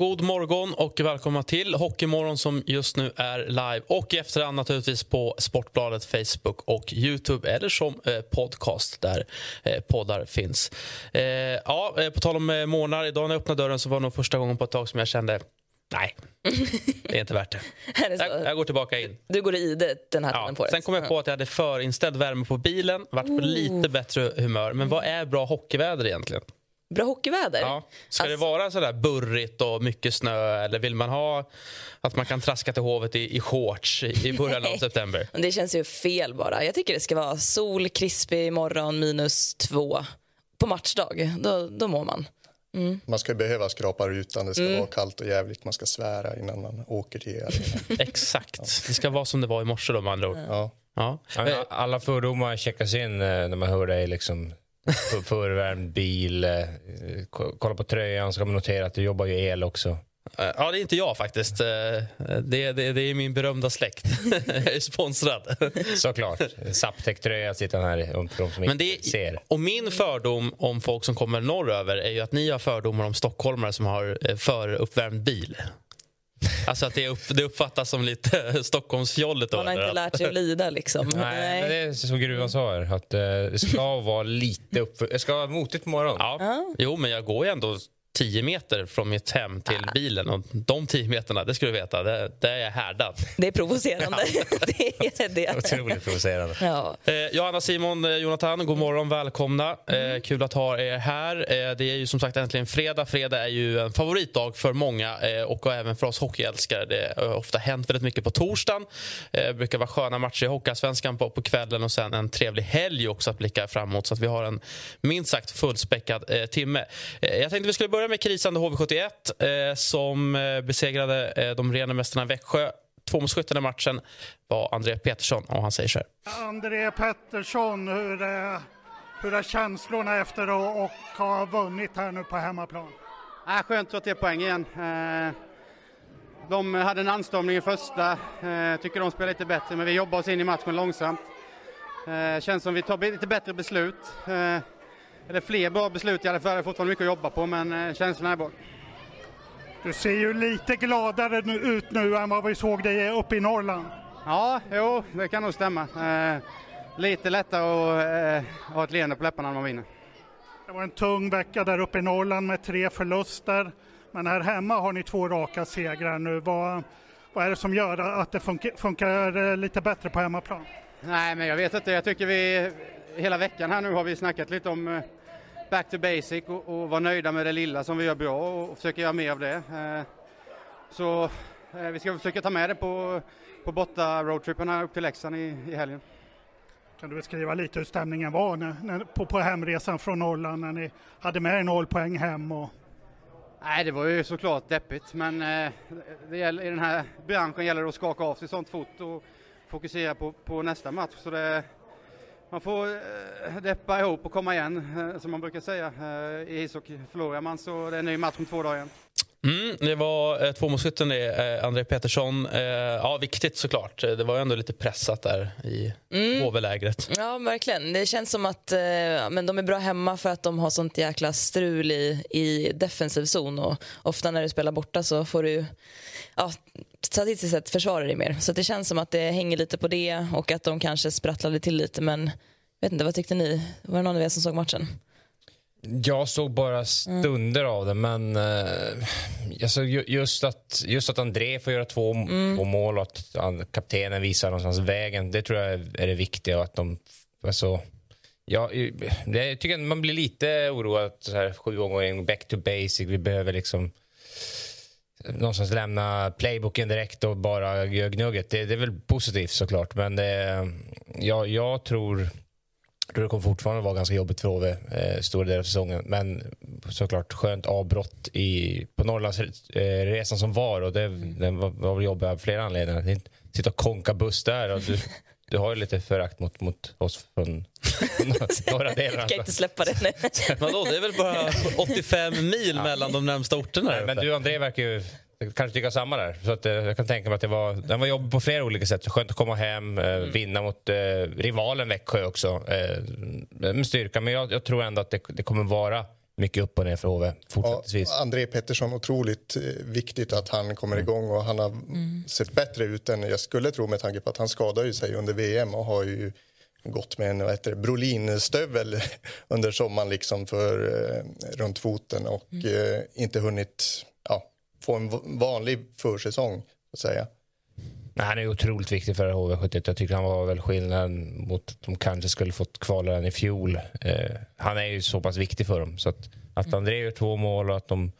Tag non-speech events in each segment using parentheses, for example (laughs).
God morgon och välkomna till Hockeymorgon som just nu är live och i efterhand naturligtvis på Sportbladet, Facebook och Youtube eller som eh, podcast där eh, poddar finns. Eh, ja, på tal om eh, månader, idag när jag öppnade dörren så var det nog första gången på ett tag som jag kände Nej, det är inte värt det. (laughs) Det? Jag, jag går tillbaka in. Du går i det den här Ja, på sen kom jag på att jag hade förinställd värme på bilen, varit på lite bättre humör. Men vad är bra hockeyväder egentligen? Bra hockeyväder? Ja. Ska det Alltså- vara sådär burrigt och mycket snö eller vill man ha att man kan traska till hovet i, i shorts i, början av september? Men Det känns ju fel bara. Jag tycker det ska vara sol, krispig morgon, minus två. På matchdag, då, då mår man. Man ska behöva skrapa rutan, det ska Mm. vara kallt och jävligt, man ska svära innan man åker till arenan. (laughs) Exakt. Det ska vara som det var i morse då med andra ord. Ja. Ja. Ja, men Alla fördomar checkas in eh, när man hör dig liksom förvärmd bil. eh, ko- Kolla på tröjan så kan man notera att du jobbar ju el också. Eh, ja, det är inte jag faktiskt. Eh, Det, det, det är min berömda släkt. (laughs) jag är sponsrad. Såklart. Saptec-tröja sitter han här för de som Men det ser. är, och min fördom om folk som kommer norröver är ju att ni har fördomar om stockholmare som har eh, föruppvärmd bil. Alltså att det, upp, det uppfattas som lite (laughs) Stockholmsfjolligt. då, Man har inte lärt sig att lida liksom. (laughs) Nej, men det är som gruvan sa här, att eh, det ska vara lite upp, det ska vara motigt på morgonen. Ja. Jo, men jag går ju ändå 10 meter från mitt hem till Ah. bilen. Och de 10 meterna, det ska du veta, det, det är jag härdad. Det är provocerande. (laughs) det är det. Otroligt provocerande. Ja. Eh, Johanna, Simon, eh, Jonathan, god morgon, välkomna. Mm. Eh, kul att ha er här. Eh, det är ju som sagt äntligen fredag. Fredag är ju en favoritdag för många eh, och även för oss hockeyälskare. Det har ofta hänt väldigt mycket på torsdagen. Eh, Det brukar vara sköna matcher i Hockeyallsvenskan på, på kvällen och sen en trevlig helg också att blicka framåt. Så att vi har en minst sagt fullspäckad timme. Jag tänkte vi skulle börja med krisande HV71 eh, som eh, besegrade eh, de rena mästarna Växjö. Tvåmålsskytten i matchen var André Petersson och han säger så här. André Pettersson, hur är, hur är känslorna efter att och ha vunnit här nu på hemmaplan? Äh, skönt att ta poäng igen. Eh, De hade en anstormning i första, Eh, tycker de spelar lite bättre, men vi jobbar oss in i matchen långsamt. Eh, Känns som vi tar lite bättre beslut. Eller fler bra beslut i alla fall, det är fortfarande mycket att jobba på, men eh, känslan är bra. Du ser ju lite gladare ut nu än vad vi såg dig uppe i Norrland. Ja, jo, det kan nog stämma. Eh, Lite lättare att eh, ha ett leende på läpparna när man vinner. Det var en tung vecka där uppe i Norrland med tre förluster. Men här hemma har ni två raka segrar nu. Vad, vad är det som gör att det funkar, funkar eh, lite bättre på hemmaplan? Nej, men jag vet inte. Jag tycker vi hela veckan här nu har vi snackat lite om eh, back to basic och, och vara nöjda med det lilla som vi gör bra och, försöka göra mer av det. Eh, Så eh, vi ska försöka ta med det på, på borta roadtrippen här upp till Leksand i, i helgen. Kan du beskriva lite hur stämningen var när, när, på, på hemresan från Norrland när ni hade med er noll poäng hem? Och, Nej, det var ju såklart deppigt, men eh, det gäller, i den här branschen gäller det att skaka av sig sånt fort och fokusera på, på nästa match. Så det, man får eh, deppa ihop och komma igen, eh, som man brukar säga. Eh, I ishockey förlorar man så det är en ny match om två dagar igen. Mm, det var eh, tvåmålsskytten det, eh, André Petersson. Eh, ja, viktigt såklart. Det var ju ändå lite pressat där i Mm. HV-lägret. Ja, verkligen. Det känns som att eh, men de är bra hemma för att de har sånt jäkla strul i, i defensiv zon. Och ofta när du spelar borta så får du ja, statistiskt sett försvara dig mer. Så det känns som att det hänger lite på det och att de kanske sprattlade till lite. Men vet inte, vad tyckte ni? Var det någon av er som såg matchen? Jag såg bara stunder av det, men eh, alltså, ju- just, att, just att André får göra två, två mål och att han, kaptenen visar någonstans vägen, det tror jag är, det viktiga. Och att de, alltså, ja, jag tycker att man blir lite oroad så här, sju gånger in, back to basic. Vi behöver liksom någonstans lämna playbooken direkt och bara göra gnugget. Det, det är väl positivt såklart, men det, ja, jag tror det kommer fortfarande vara ganska jobbigt för HV eh, stora delar av säsongen. Men såklart skönt avbrott i, på Norrlandsresan som var. Och det, Den var, var väl jobbig av flera anledningar. Sitta och konka buss där. Och du, du har ju lite förakt mot, mot oss från (laughs) Norra delen. Jag kan inte släppa det. Nej. Vadå, det är väl bara 85 mil mellan de närmsta orterna? där Men du André verkar ju kanske tycka samma där. Så att, eh, jag kan tänka mig att det var, den var jobbig på flera olika sätt. Så skönt att komma hem, eh, vinna mot eh, rivalen Växjö också. Eh, med styrka. Men jag, jag tror ändå att det, det kommer vara mycket upp och ner för HV fortsättningsvis. Ja, André Pettersson, otroligt eh, viktigt att han kommer igång och han har sett bättre ut än jag skulle tro med tanke på att han skadade ju sig under VM och har ju gått med en heter Brolin-stövel (laughs) under sommaren liksom för, eh, runt foten och eh, inte hunnit ja, få en vanlig försäsong så att säga. Nej, han är otroligt viktig för HV71. Jag tycker han var väl skillnaden mot att de kanske skulle fått kvala den i fjol. Eh, han är ju så pass viktig för dem. Så att, att André gör två mål och att de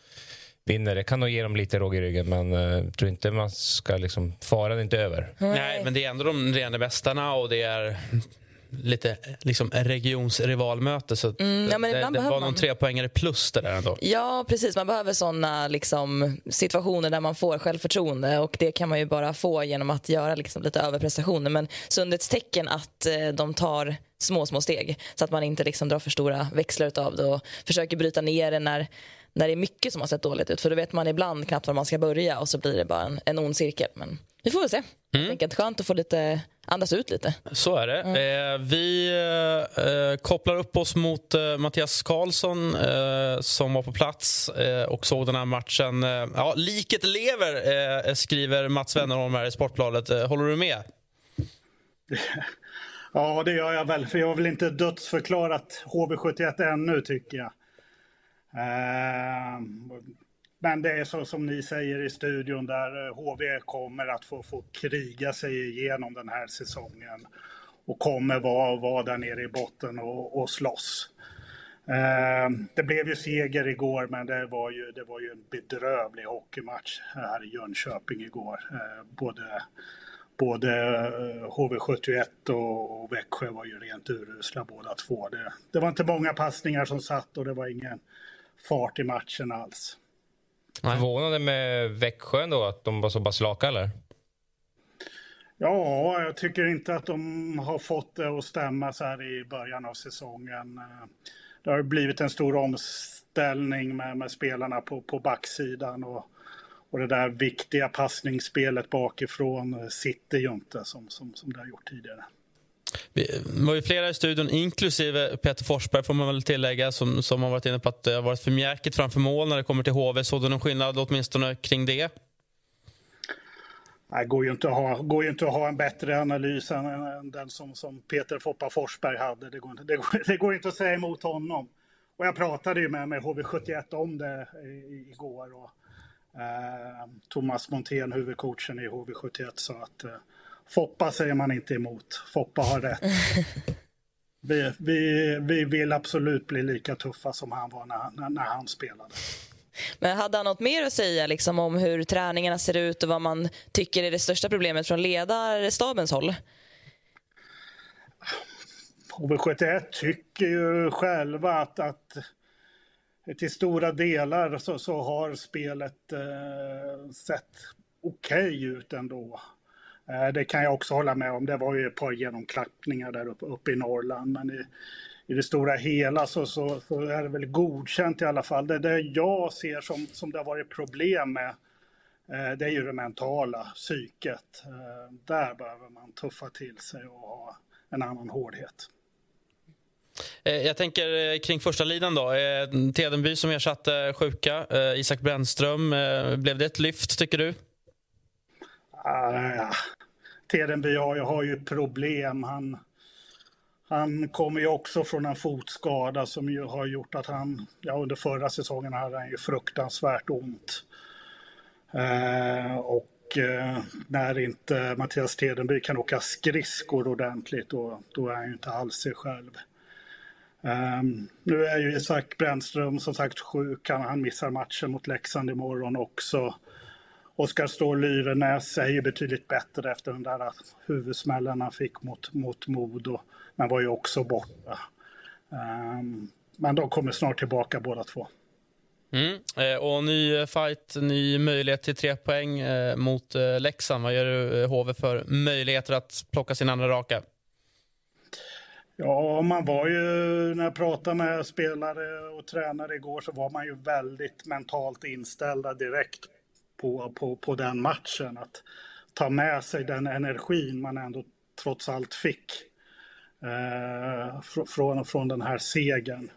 vinner, det kan nog ge dem lite råg i ryggen. Men eh, jag tror inte man ska liksom, faran inte över. Nej, men det är ändå de rena mästarna och det är lite liksom regionsrivalmöte. Så Mm, ja, men det, det var någon man- tre poängare plus det där ändå. Ja, precis. Man behöver såna liksom, situationer där man får självförtroende. Och Det kan man ju bara få genom att göra liksom, lite överprestationer. Men sundhetstecken att eh, de tar små, små steg så att man inte liksom, drar för stora växlar av det och försöker bryta ner det när, när det är mycket som har sett dåligt ut. För då vet man ibland knappt var man ska börja och så blir det bara en, en ond cirkel. Men vi får väl se. Mm. Skönt att få lite, andas ut lite. Så är det. Eh, vi eh, kopplar upp oss mot eh, Mattias Karlsson eh, som var på plats eh, och såg den här matchen. Eh, ja, liket lever, eh, skriver Mats Wennerholm här i Sportbladet. Eh, håller du med? (laughs) Ja, det gör jag väl, för jag har väl inte dödsförklarat HV71 ännu tycker jag. Men det är så som ni säger i studion där eh, HV kommer att få, få kriga sig igenom den här säsongen och kommer vara, vara där nere i botten och, och slåss. Eh, det blev ju seger igår, men det var ju, det var ju en bedrövlig hockeymatch här i Jönköping igår. Eh, både både eh, HV71 och, och Växjö var ju rent urusla båda två. Det, det var inte många passningar som satt och det var ingen fart i matchen alls. Förvånade med Växjö ändå, att de var så pass slaka eller? Ja, jag tycker inte att de har fått det att stämma så här i början av säsongen. Det har blivit en stor omställning med, med spelarna på, på backsidan och, och det där viktiga passningsspelet bakifrån sitter ju inte som, som, som det har gjort tidigare. Vi var ju flera i studion, inklusive Peter Forsberg får man väl tillägga, som, som har varit inne på att det har varit för mjäkigt framför mål när det kommer till HV. Såg du någon skillnad åtminstone kring det? Det går ju inte att ha, går ju inte att ha en bättre analys än, än den som, som Peter Foppa Forsberg hade. Det går, inte, det, går, (laughs) det går inte att säga emot honom. Och jag pratade ju med, med HV71 om det i, igår. Och, eh, Thomas Montén, huvudcoachen i HV71, sa att eh, Foppa säger man inte emot. Foppa har rätt. (laughs) vi, vi, vi vill absolut bli lika tuffa som han var när, när, han spelade. Men hade han något mer att säga liksom, om hur träningarna ser ut och vad man tycker är det största problemet från ledarstabens håll? HV71 tycker ju själva att, att till stora delar så, så har spelet eh, sett okej okay ut ändå. Eh, det kan jag också hålla med om. Det var ju ett par genomklappningar där uppe, uppe i Norrland. Men i, i det stora hela så, så, så är det väl godkänt i alla fall. Det, det jag ser som, som det har varit problem med eh, det är ju det mentala, psyket. Eh, där behöver man tuffa till sig och ha en annan hårdhet. Jag tänker kring första linan då. Tedenby som ersatte sjuka, Isak Brännström. Blev det ett lyft tycker du? Uh, Tedenby har, ju- har ju problem. Han, han kommer ju också från en fotskada som ju har gjort att han, ja under förra säsongen hade han ju fruktansvärt ont. Eh, och eh, när inte Mattias Tedenby kan åka skridskor ordentligt då, då är han ju inte alls sig själv. Ehm, nu är ju Isak Brännström som sagt sjuk, han, han missar matchen mot Leksand imorgon också. Oskar Ståhl Lyrenäs är ju betydligt bättre efter den där huvudsmällen han fick mot, mot Modo, men var ju också borta. Ehm, men de kommer snart tillbaka båda två. Mm. Eh, Och ny eh, fight, ny möjlighet till tre poäng eh, mot Leksand. Vad gör du, HV för möjligheter att plocka sin andra raka? Ja, man var ju, när jag pratade med spelare och tränare igår så var man ju väldigt mentalt inställda direkt på, på, på den matchen. Att ta med sig den energin man ändå trots allt fick eh, från, från den här segern.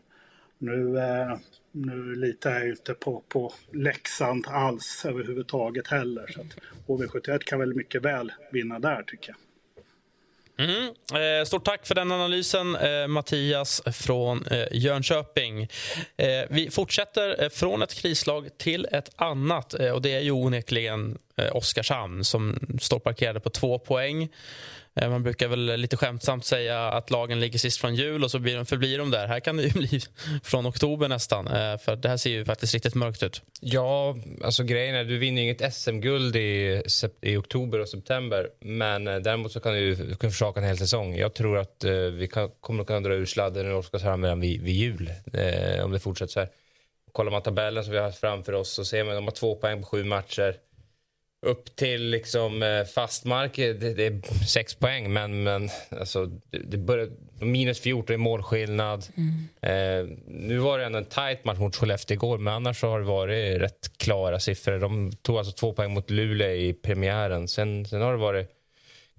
Nu, eh, nu litar jag inte på, på Leksand alls överhuvudtaget heller. Så att HV71 kan väl mycket väl vinna där tycker jag. Mm. Eh, stort tack för den analysen, eh, Mattias från eh, Jönköping. Eh, vi fortsätter eh, från ett krislag till ett annat. Eh, och Det är ju onekligen eh, Oskarshamn som står parkerade på två poäng. Eh, man brukar väl lite skämtsamt säga att lagen ligger sist från jul och så blir de, förblir de där. Här kan det ju (laughs) bli från oktober nästan. Eh, för det här ser ju faktiskt riktigt mörkt ut. Ja, alltså grejen är du vinner inget SM-guld i, i oktober och september. Men eh, däremot så kan du, kan försaka en hel säsong. Jag tror att eh, vi kan, kommer att kunna dra ur sladden i Oskarshamn redan vid, vid jul. Eh, om det fortsätter så här. Kollar man tabellen som vi har framför oss så ser man att de har två poäng på sju matcher upp till liksom eh, fast mark, det, det, är sex poäng, men, men alltså, det, börjar, minus 14 i målskillnad. Mm. Eh, nu var det ändå en tight match mot Skellefteå igår, men annars har det varit rätt klara siffror. De tog alltså två poäng mot Luleå i premiären. Sen, sen har det varit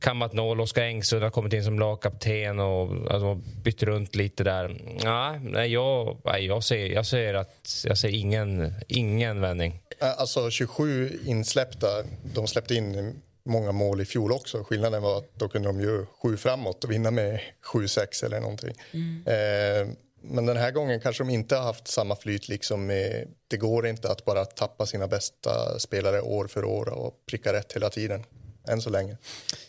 kammat noll. Oskar Engsund har kommit in som lagkapten och alltså, bytt runt lite där. Ja, nej, jag, nej, jag, ser, jag ser att jag ser ingen, ingen vändning. Alltså 27 insläppta, de släppte in många mål i fjol också. Skillnaden var att då kunde de ju sju framåt och vinna med 7-6 eller någonting. Mm. Eh, men den här gången kanske de inte har haft samma flyt. Liksom med, det går inte att bara tappa sina bästa spelare år för år och pricka rätt hela tiden. Än så länge.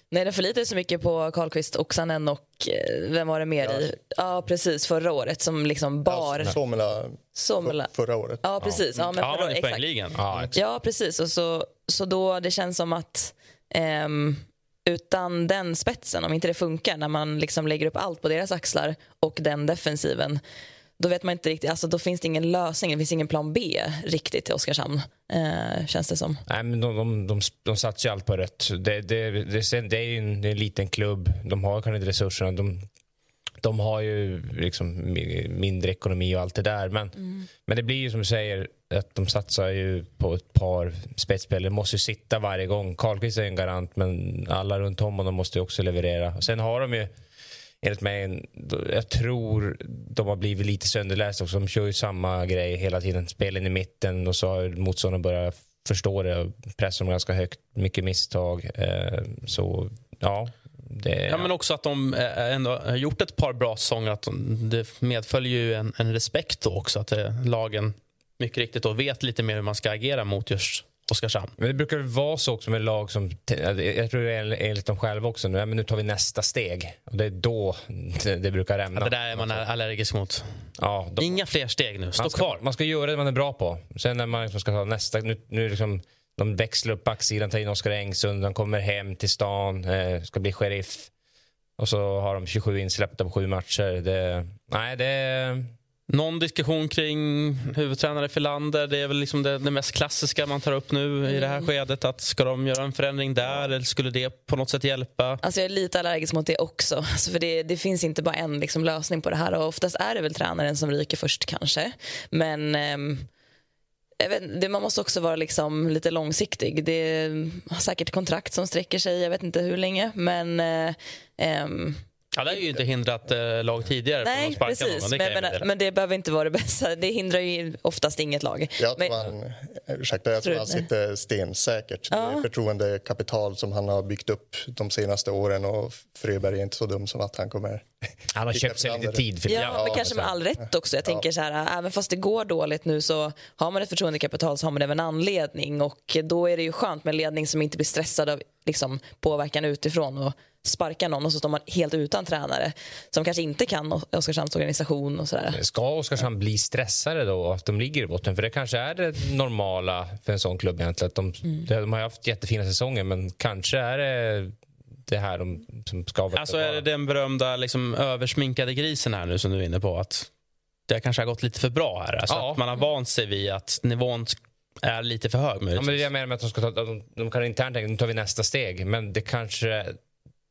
Nej, det förlitar så mycket på Karlqvist, Oksanen och eh, vem var det mer ja. i? Ja, precis. Förra året som liksom bar... Ja, Somela, Somela. förra året. Ja, precis. Ja, men ja, förra, poängligan. Ja, ja, precis. Och så, så då det känns som att um, utan den spetsen, om inte det funkar när man liksom lägger upp allt på deras axlar och den defensiven då vet man inte riktigt, alltså då finns det ingen lösning, det finns ingen plan B riktigt till Oskarshamn, eh, känns det som. Nej, men de, de, de, de satsar ju allt på rött. Det, det, det, det är ju en, det är en liten klubb, de har kanske inte resurserna. De, de har ju liksom mindre ekonomi och allt det där. Men, mm. men det blir ju som du säger, att de satsar ju på ett par spetsspelare. måste ju sitta varje gång. Karlqvist är en garant, men alla runt om honom måste ju också leverera. Och sen har de ju enligt mig, jag tror de har blivit lite sönderlästa också. De kör ju samma grej hela tiden. Spelen i mitten och så har motståndaren börjat förstå det och pressar dem ganska högt. Mycket misstag. Eh, så ja, det, ja, men också att de eh, ändå har gjort ett par bra säsonger. Att det medföljer ju en, en respekt då också. Att eh, lagen mycket riktigt då vet lite mer hur man ska agera mot just Oskarshamn. Men det brukar vara så också med lag som, jag tror det är enligt dem själva också, nu, men nu tar vi nästa steg. Och det är då det, brukar rämna. Ja, det där är man allergisk mot. Ja, då, Inga fler steg nu, stå man ska, kvar. Man ska göra det man är bra på. Sen när man liksom ska ta nästa, nu, nu liksom, de växlar upp backsidan, tar in Oskar Engsund, de kommer hem till stan, eh, ska bli sheriff. Och så har de 27 insläppta på sju matcher. Det, nej, det någon diskussion kring huvudtränare Filander. Det är väl liksom det, det, mest klassiska man tar upp nu i det här mm. skedet. Att Ska de göra en förändring där eller skulle det på något sätt hjälpa? Alltså jag är lite allergisk mot det också. Alltså för det, det finns inte bara en liksom lösning på det här. Och oftast är det väl tränaren som ryker först kanske. Men ehm, vet, det, man måste också vara liksom lite långsiktig. Det är säkert kontrakt som sträcker sig, jag vet inte hur länge. Men eh, ehm, Ja, det har ju inte hindrat eh, lag tidigare Nej, precis. någon. Det men, men, men, det behöver inte vara det bästa. Det hindrar ju oftast inget lag. Jag tror han, ursäkta, jag tror han sitter stensäkert. Ja. Det förtroendekapital som han har byggt upp de senaste åren och Fröberg är inte så dum som att han kommer han har köpt sig lite tid. För ja, ja, men kanske med all rätt också. Jag tänker så här, även fast det går dåligt nu så har man ett förtroendekapital så har man även en anledning och då är det ju skönt med en ledning som inte blir stressad av liksom, påverkan utifrån och sparkar någon och så står man helt utan tränare som kanske inte kan Oskarshamns organisation och sådär. Ska Oskarshamn bli stressade då att de ligger i botten? För det kanske är det normala för en sån klubb egentligen. Att de, mm. de har haft jättefina säsonger men kanske är det det här de, som ska Alltså är det den berömda liksom, översminkade grisen här nu som du är inne på? Att det kanske har gått lite för bra här? Alltså ja. att man har vant sig vid att nivån är lite för hög. Ja, men det är jag menar med att de, ska ta, de, de kan internt tänka nu tar vi nästa steg. Men det kanske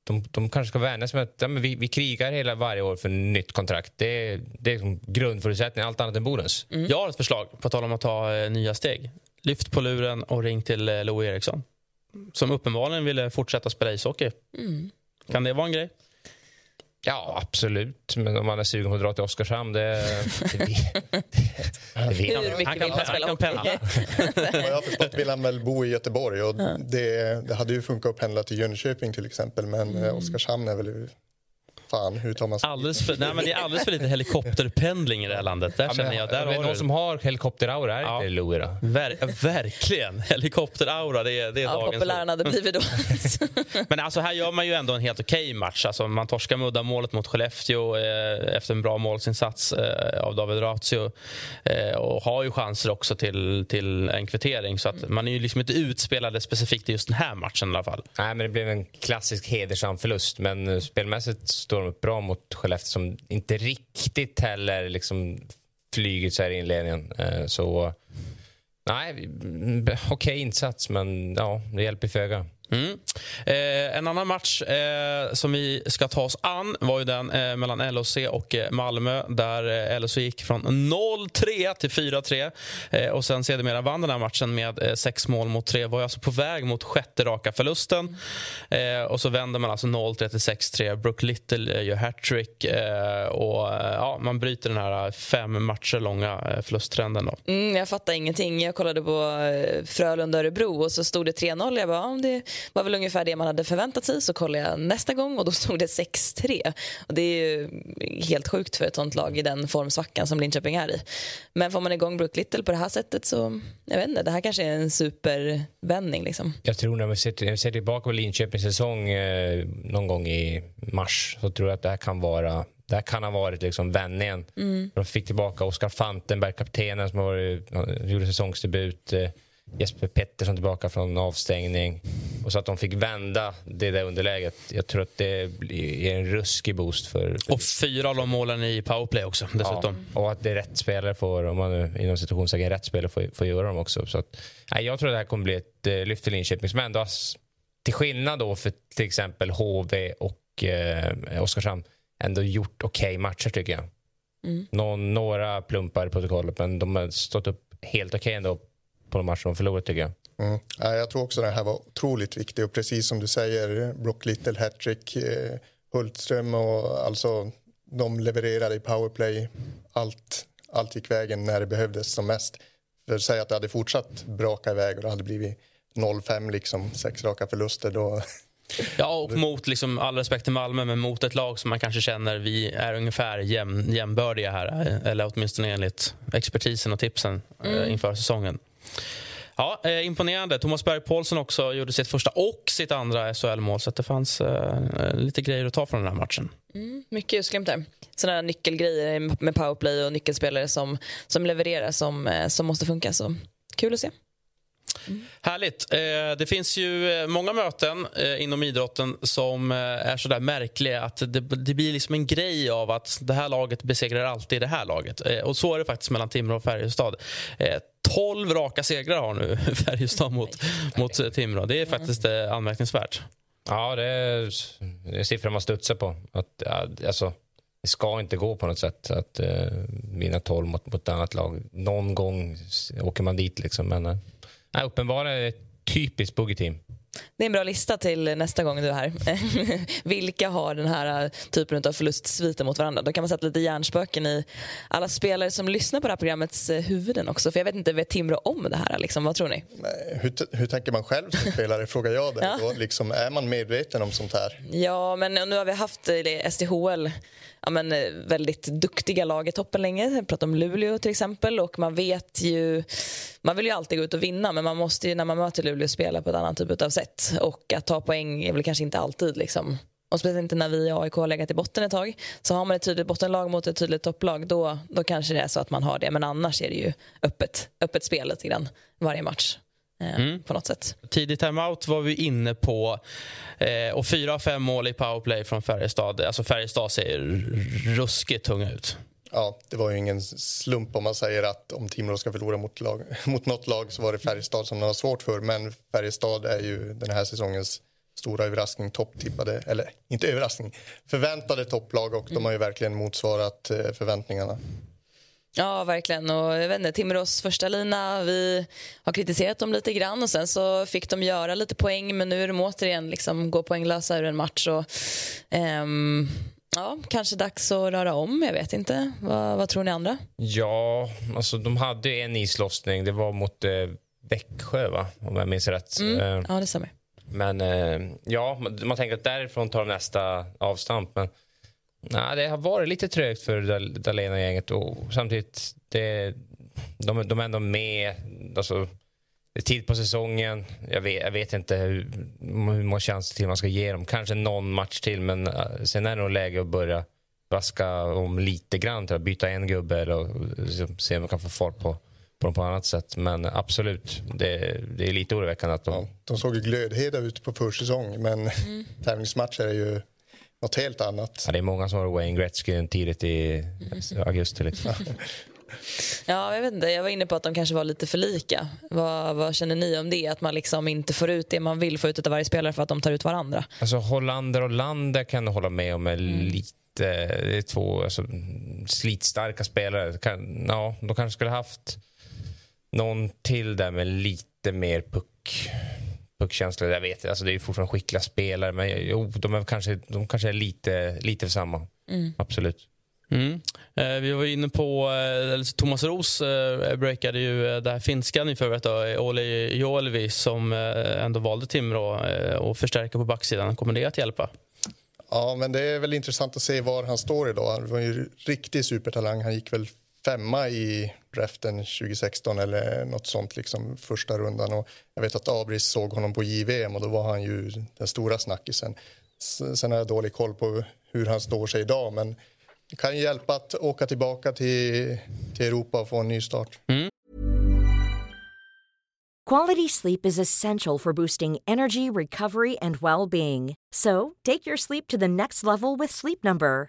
de, de kanske ska vänja sig med att ja, men vi, vi krigar hela varje år för nytt kontrakt. Det, är- det är liksom grundförutsättningen, allt annat än bonus. Jag har ett förslag, på tal om att ta eh, nya steg. Lyft på luren och ring till eh, Lou Eriksson. Som uppenbarligen ville fortsätta spela ishockey. Kan det vara en grej? Ja, absolut. Men om man är sugen på att dra till Oskarshamn, det... det, det, det vet Hur jag. mycket Han kan- vill man spela han kan hockey? Vad jag har förstått vill han väl bo i Göteborg och det, det hade ju funkat att pendla till Jönköping till exempel men mm. Oskarshamn är väl fan hur tar man sig Alldeles för, nej, men det är alldeles för lite helikopterpendling i det här landet. Där Ja, men, känner jag, där är det har någon du som har helikopteraura är det Ja. inte Louie då? Ver, verkligen. Helikopteraura, det är, det är Ja, dagens populär han hade blivit då. (laughs) Men alltså här gör man ju ändå en helt okej match. Alltså man torskar med uddamålet mot Skellefteå eh, efter en bra målsinsats eh, av David Ratio. Eh, och har ju chanser också till, till en kvittering. Så att man är ju liksom inte utspelade specifikt i just den här matchen i alla fall. Nej, men det blev en klassisk hedersam förlust. Men eh, spelmässigt står de bra mot Skellefteå som inte riktigt heller liksom flugit så här i inledningen. Eh, så nej, okej okej insats, men ja, det hjälper föga. Mm. Eh, en annan match eh, som vi ska ta oss an var ju den eh, mellan LHC och eh, Malmö där eh, LHC gick från 0-3 till 4-3 eh, och sen sedermera vann den här matchen med eh, sex mål mot tre. Var ju alltså på väg mot sjätte raka förlusten eh, och så vänder man alltså 0-3 till 6-3. Brooke Little eh, gör hattrick eh, och eh, ja, man bryter den här eh, fem matcher långa eh, förlusttrenden. Då. Mm, jag fattar ingenting. Jag kollade på eh, Frölunda-Örebro och så stod det 3-0. Jag bara, om det var väl ungefär det man hade förväntat sig. Så kollade jag nästa gång och då stod det 6-3. Och det är ju helt sjukt för ett sånt lag i den formsvackan som Linköping är i. Men får man igång Brooke Little på det här sättet så, jag vet inte, det här kanske är en supervändning liksom. Jag tror när vi ser, när vi ser tillbaka på Linköpings säsong eh, någon gång i mars så tror jag att det här kan vara det här kan ha varit liksom vändningen. De fick tillbaka Oskar Fantenberg, kaptenen som har gjorde säsongsdebut. Jesper Pettersson tillbaka från avstängning. Och så att de fick vända det där underläget. Jag tror att det är en ruskig boost för, för Och fyra av de målen i powerplay också dessutom. Ja, och att det är rätt spelare får, om man nu inom situationstecken rätt spelare får, får göra dem också. Så att, nej, jag tror att det här kommer bli ett eh, lyft för Linköping som ändå till skillnad då för till exempel HV och eh, Oskarshamn, ändå gjort okej matcher tycker jag. Någon, några plumpar i protokollet men de har stått upp helt okej ändå på de matcher de förlorat tycker jag. Mm. Ja, jag tror också den här var otroligt viktig och precis som du säger, Brock Little hattrick, eh, Hultström och alltså de levererade i powerplay. Allt, allt gick vägen när det behövdes som mest. För att säga att det hade fortsatt braka iväg och det hade blivit 0-5 liksom, sex raka förluster då. (laughs) Ja, och mot, liksom, all respekt till Malmö, men mot ett lag som man kanske känner vi är ungefär jäm, jämbördiga här. Eller åtminstone enligt expertisen och tipsen eh, inför säsongen. Ja, eh, imponerande. Thomas Berg Paulsen också gjorde sitt första och sitt andra SHL-mål. Så att det fanns eh, lite grejer att ta från den här matchen. Mm, mycket ljusglimt där. Sådana nyckelgrejer med powerplay och nyckelspelare som, som levererar som, eh, som måste funka. Så kul att se. Härligt. Eh, det finns ju eh, många möten eh, inom idrotten som är så där märkliga att det, blir liksom en grej av att det här laget besegrar alltid det här laget. Och så är det faktiskt mellan Timrå och Färjestad. Eh, 12 raka segrar har nu (laughs) Färjestad mot, mot Timrå. Det är faktiskt eh, anmärkningsvärt. Ja, det är, det är siffror man studsar på. Att, alltså, det ska inte gå på något sätt att vinna 12 mot, mot ett annat lag. Någon gång åker man dit. Liksom, men nej, uppenbarligen är typiskt boogie-team. Det är en bra lista till nästa gång du är här. (laughs) Vilka har den här eh, typen av förlustsviter mot varandra? Då kan man sätta lite hjärnspöken i alla spelare som lyssnar på det här programmets eh, huvuden också. För jag vet inte, vet Timrå om det här? Liksom. Vad tror ni? Nej, Hur, hur tänker man själv som spelare, frågar jag dig. (laughs) Ja. Liksom, är man medveten om sånt här? Ja, men nu har vi haft eh, SDHL ja, men, eh, väldigt duktiga lag i toppen länge. Jag pratar om Luleå till exempel. Och man vet ju... Man vill ju alltid gå ut och vinna men man måste ju när man möter Luleå spela på ett annat typ av sätt. Och att ta poäng är väl kanske inte alltid liksom. Och speciellt inte när vi i AIK har legat i botten ett tag. Så har man ett tydligt bottenlag mot ett tydligt topplag då, då kanske det är så att man har det. Men annars är det ju öppet, öppet spel lite grann varje match. Eh, På något sätt. Tidig timeout var vi inne på. Eh, och fyra av fem mål i powerplay från Färjestad. Alltså Färjestad ser ruskigt tunga ut. Ja, det var ju ingen slump om man säger att om Timrå ska förlora mot, lag, (laughs) mot något lag så var det Färjestad som de har svårt för. Men Färjestad är ju den här säsongens stora överraskning topptippade, eller inte överraskning, förväntade topplag och de har ju verkligen motsvarat eh, förväntningarna. Ja, verkligen. Och jag vet inte, Timrås första lina, vi har kritiserat dem lite grann och sen så fick de göra lite poäng men nu är de återigen liksom gå poänglösa ur en match. Och, ehm, ja, kanske dags att röra om, jag vet inte. Vad, vad tror ni andra? Ja, alltså de hade en islossning. Det var mot eh, Växjö, va? om jag minns rätt. Mm. Eh, Ja, det stämmer. Men eh, ja, man, man tänker att därifrån tar de nästa avstamp. Men nej, det har varit lite trögt för Dal- Dahlén och gänget. Och samtidigt, det, de, de är ändå med. Alltså, det är tid på säsongen. Jag vet, jag vet inte hur, hur många chanser till man ska ge dem. Kanske någon match till, men eh, sen är det nog läge att börja vaska om lite grann. Tror jag. Byta en gubbe eller liksom, se om man kan få fart på, på dem på annat sätt. Men absolut, det, det är lite oroväckande att de... Ja, de såg ju glödheta ut på försäsong men tävlingsmatcher är ju något helt annat. Ja, det är många som har Wayne Gretzky tidigt i augusti. Liksom. Ja, jag vet inte. Jag var inne på att de kanske var lite för lika. Vad, vad känner ni om det? Att man liksom inte får ut det man vill få ut av varje spelare för att de tar ut varandra? Alltså, Hollander och Lander kan jag hålla med om är lite... Det är två alltså, slitstarka spelare. Kan, ja, de kanske skulle haft någon till där med lite mer puck puckkänsla. Jag vet alltså, det är fortfarande skickliga spelare men jo, de, är kanske, de kanske är lite, lite för samma. Absolut. Mm. Eh, vi var inne på, eh, Thomas Ros eh, breakade ju eh, det här finska nyförvärvet då, Oli Joelvi som eh, ändå valde Timrå eh, och förstärka på backsidan. Kommer det att hjälpa? Ja, men det är väl intressant att se var han står idag. Han var ju riktig supertalang. Han gick väl femma i draften 2016 eller något sånt, liksom första rundan. Och jag vet att Abris såg honom på JVM och då var han ju den stora snackisen. Sen har jag dålig koll på hur han står sig idag, men det kan ju hjälpa att åka tillbaka till, till Europa och få en ny start. Quality sleep is essential for boosting energy, recovery, and well being. So, take your sleep to the next level with Sleep Number.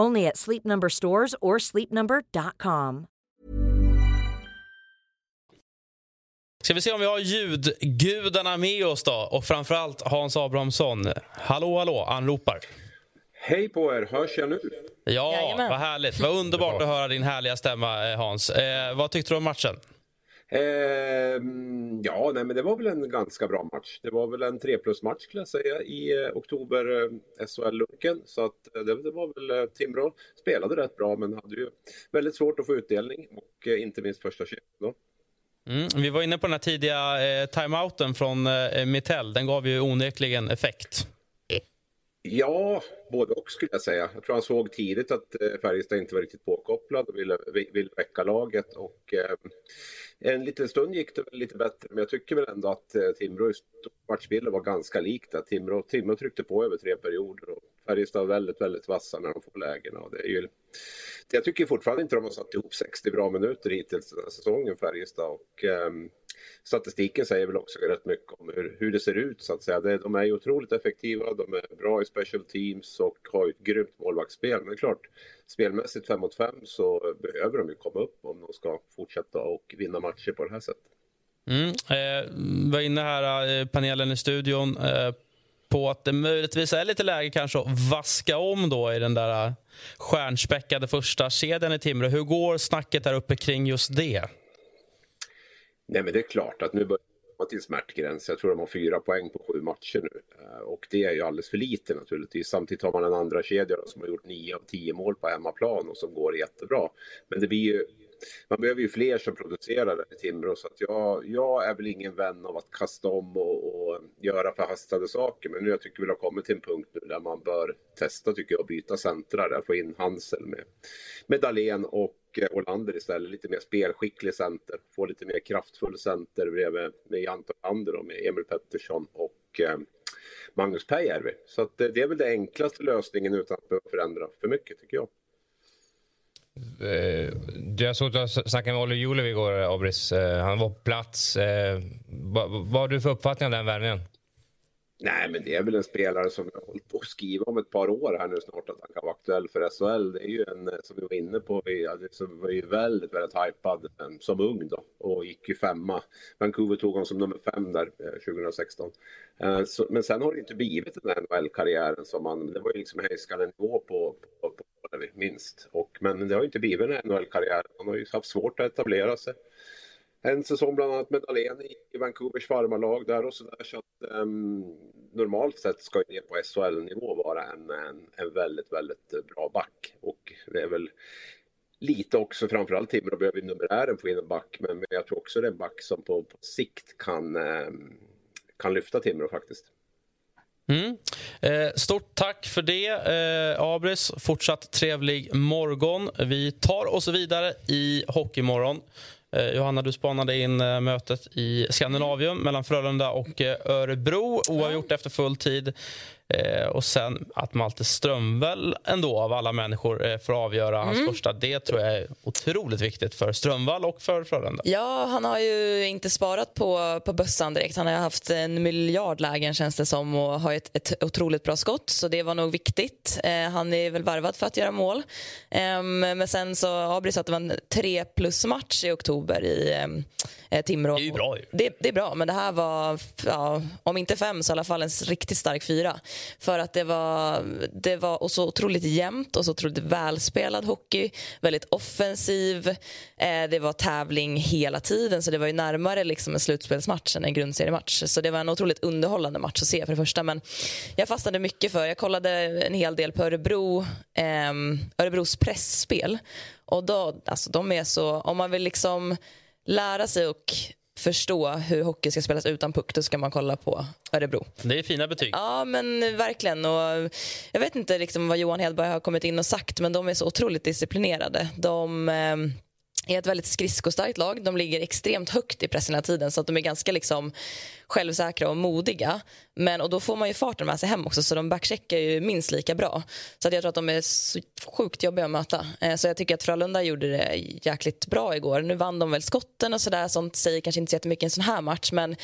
Only at Sleep Number stores or sleepnumber.com. Ska vi se om vi har ljudgudarna med oss då och framförallt Hans Abrahamsson. Hallå, hallå, anropar. Hej på er, hörs jag nu? Ja, Jajamän. vad härligt. Vad underbart att höra din härliga stämma, eh, Hans. Eh, vad tyckte du om matchen? Ehm, ja, nej, men det var väl en ganska bra match. Det var väl en 3 plus-match skulle jag säga i eh, oktober, eh, SHL-lunken. Så att, eh, det, det var väl eh, Timrå spelade rätt bra men hade ju väldigt svårt att få utdelning och eh, inte minst första kedjan. Mm, vi var inne på den här tidiga eh, timeouten från eh, Mittell. Den gav ju onekligen effekt. Ja, både och skulle jag säga. Jag tror han såg tidigt att eh, Färjestad inte var riktigt påkopplad och ville, ville väcka laget. Och, eh, en liten stund gick det väl lite bättre, men jag tycker väl ändå att eh, Timrå i matchbilden var ganska likt. Timrå, Timrå tryckte på över tre perioder och Färjestad var väldigt, väldigt vassa när de får lägena. Och det är ju, jag tycker fortfarande inte de har satt ihop 60 bra minuter hittills den här säsongen, Färjestad. Och, eh, statistiken säger väl också rätt mycket om hur, hur det ser ut så att säga. De är ju otroligt effektiva, de är bra i special teams och har ju ett grymt målvaktsspel. Men det är klart, spelmässigt 5 mot 5 så behöver de ju komma upp om de ska fortsätta och vinna matcher på det här sättet. Mm. Eh, var inne här, eh, panelen i studion, eh, på att det möjligtvis är lite läge kanske att vaska om då i den där stjärnspäckade första kedjan i Timrå. Hur går snacket där uppe kring just det? Nej men det är klart att nu börjar komma till smärtgräns. Jag tror de har fyra poäng på sju matcher nu. Eh, och det är ju alldeles för lite naturligtvis. Samtidigt har man en andra kedja då, som har gjort nio av tio mål på hemmaplan och som går jättebra. Men det blir ju man behöver ju fler som producerar i Timrå så att jag, jag är väl ingen vän av att kasta om och, och göra förhastade saker. Men nu jag tycker vi har kommit till en punkt nu där man bör testa tycker jag att byta centrar där, få in Hansel med, med Dahlén och och Olander istället. Lite mer spelskicklig center, få lite mer kraftfull center bredvid med Anton Ander och med Emil Pettersson och eh, Magnus Pääjärvi. Så att eh, det är väl den enklaste lösningen utan att behöva förändra för mycket tycker jag. Jag såg att du snackade med Olle Julev igår, Abris. Han var på plats. Vad, vad har du för uppfattning om den värvningen? Nej, men det är väl en spelare som jag har hållit på att skriva om ett par år här nu snart att han kan vara aktuell för SHL. Det är ju en eh, som vi var inne på, som var ju väldigt, väldigt hypad ehm, som ung då och gick ju femma. Vancouver tog honom som nummer fem där eh, 2016. Eh, men sen har det inte blivit den där NHL-karriären som man, det var ju liksom högskalenivå på, på, på minst. Och, men det har inte blivit en NHL-karriär. Han har ju haft svårt att etablera sig. En säsong bland annat med Dahlén i Vancouvers farmarlag där och så där. Så att, um, normalt sett ska det på SHL-nivå vara en, en, en, väldigt, väldigt bra back. Och det är väl lite också, framförallt Timrå behöver numerären få in en back, men jag tror också det är en back som på, på sikt kan, um, kan lyfta Timrå faktiskt. Mm. Eh, stort tack för det, eh, Abris. Fortsatt trevlig morgon. Vi tar oss vidare i Hockeymorgon. Eh, Johanna, du spanade in eh, mötet i Skandinavium mellan Frölunda och eh, Örebro. Oavgjort efter full tid. Eh, och sen att Malte Strömvall ändå av alla människor eh, får avgöra mm. hans första. Det tror jag är otroligt viktigt för Strömvall och för Frölunda. Ja, han har ju inte sparat på, på bössan direkt. Han har haft en miljard lägen känns det som och har ett, ett otroligt bra skott. Så det var nog viktigt. Eh, han är väl varvad för att göra mål. Ehm, men sen så Abri sa att det var en tre plus match i oktober i eh, Timrå. Det är bra ju. Det, det, är bra, men det här var, ja, om inte fem så i alla fall en riktigt stark fyra. För att det var, det var så otroligt jämnt och så otroligt välspelad hockey. Väldigt offensiv. Eh, det var tävling hela tiden så det var ju närmare liksom en slutspelsmatch än en grundseriematch. Så det var en otroligt underhållande match att se för det första. Men jag fastnade mycket för, jag kollade en hel del på Örebro, eh, Örebros pressspel. Och då, alltså de är så, om man vill liksom lära sig och förstå hur hockey ska spelas utan puck, då ska man kolla på Örebro. Det är fina betyg. Ja, men verkligen. Och jag vet inte liksom vad Johan Hedberg har kommit in och sagt, men de är så otroligt disciplinerade. De eh, är ett väldigt skridskostarkt lag. De ligger extremt högt i pressen hela tiden så att de är ganska liksom självsäkra och modiga. Men, och då får man ju farten med sig hem också så de backcheckar ju minst lika bra. Så jag tror att de är sjukt jobbiga att möta. Eh, så jag tycker att Frölunda gjorde det jäkligt bra igår. Nu vann de väl skotten och sådär. Sånt säger kanske inte så jättemycket i en sån här match men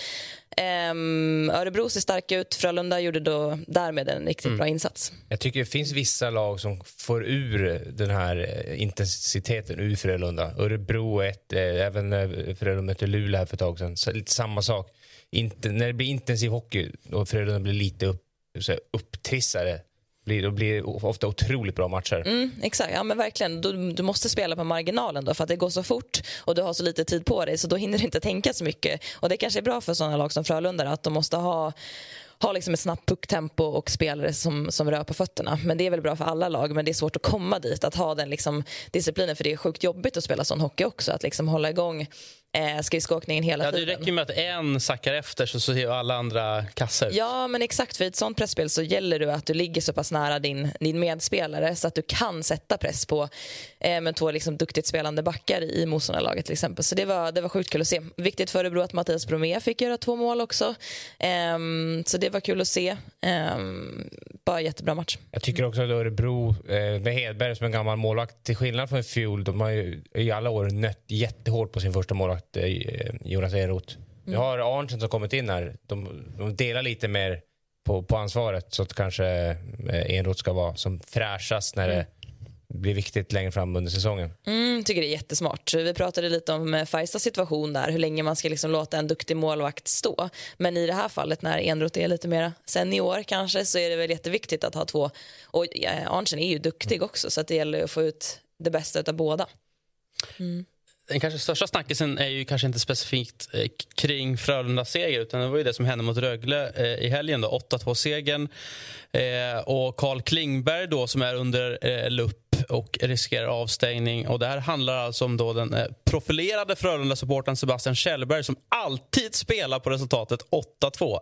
Um, Örebro ser stark ut. Frölunda gjorde då därmed en riktigt mm. bra insats. Jag tycker det finns vissa lag som får ur den här eh, intensiteten ur Frölunda. Örebro ett, eh, även Frölunda mötte Luleå här för ett tag sedan. Så lite samma sak inte, när det blir intensiv hockey och Frölunda blir lite upp, så här, upptrissade blir, då blir det ofta otroligt bra matcher. Mm, exakt, ja men verkligen. Du, du, måste spela på marginalen då för att det går så fort och du har så lite tid på dig så då hinner du inte tänka så mycket. Och det kanske är bra för sådana lag som Frölunda att de måste ha ha liksom ett snabbt pucktempo och spelare som, som rör på fötterna. Men det är väl bra för alla lag, men det är svårt att komma dit. Att ha den liksom disciplinen, för det är sjukt jobbigt att spela sån hockey också. Att liksom hålla igång eh, skridskoåkningen hela ja, tiden. Det räcker med att en sackar efter så ser alla andra kassa ut. Ja, men exakt. För i ett sånt pressspel så gäller det att du ligger så pass nära din, din medspelare så att du kan sätta press på eh, med två liksom duktigt spelande backar i motståndarlaget till exempel. Så det var, det var sjukt kul att se. Viktigt för Örebro att Mattias Bromé fick göra två mål också. Eh, så det var kul att se. Eh, bara jättebra match. Jag tycker också att Örebro, eh, med Hedberg som en gammal målvakt, till skillnad från i fjol, de har ju i alla år nött jättehårt på sin första målvakt målvakt eh, Jonas Enroth. Vi mm. har Arntzen som kommit in här. De, de delar lite mer på, på ansvaret så att kanske eh, Enroth ska vara som fräschast när mm. det blir viktigt längre fram under säsongen. Mm, tycker det är jättesmart. Vi pratade lite om eh, Färjestads situation där, hur länge man ska liksom låta en duktig målvakt stå. Men i det här fallet när Enroth är lite mer senior kanske så är det väl jätteviktigt att ha två. Och Arntzen är ju duktig också så att det gäller att få ut det bästa av båda. Mm den kanske största snackisen är ju kanske inte specifikt eh, kring Frölundas seger utan det var ju det som hände mot Rögle eh, i helgen. 8-2-segern. Eh, och Carl Klingberg då, som är under eh, lupp och riskerar avstängning. Och det här handlar alltså om då den eh, profilerade Frölunda-supporten Sebastian Kjellberg som alltid spelar på resultatet 8-2.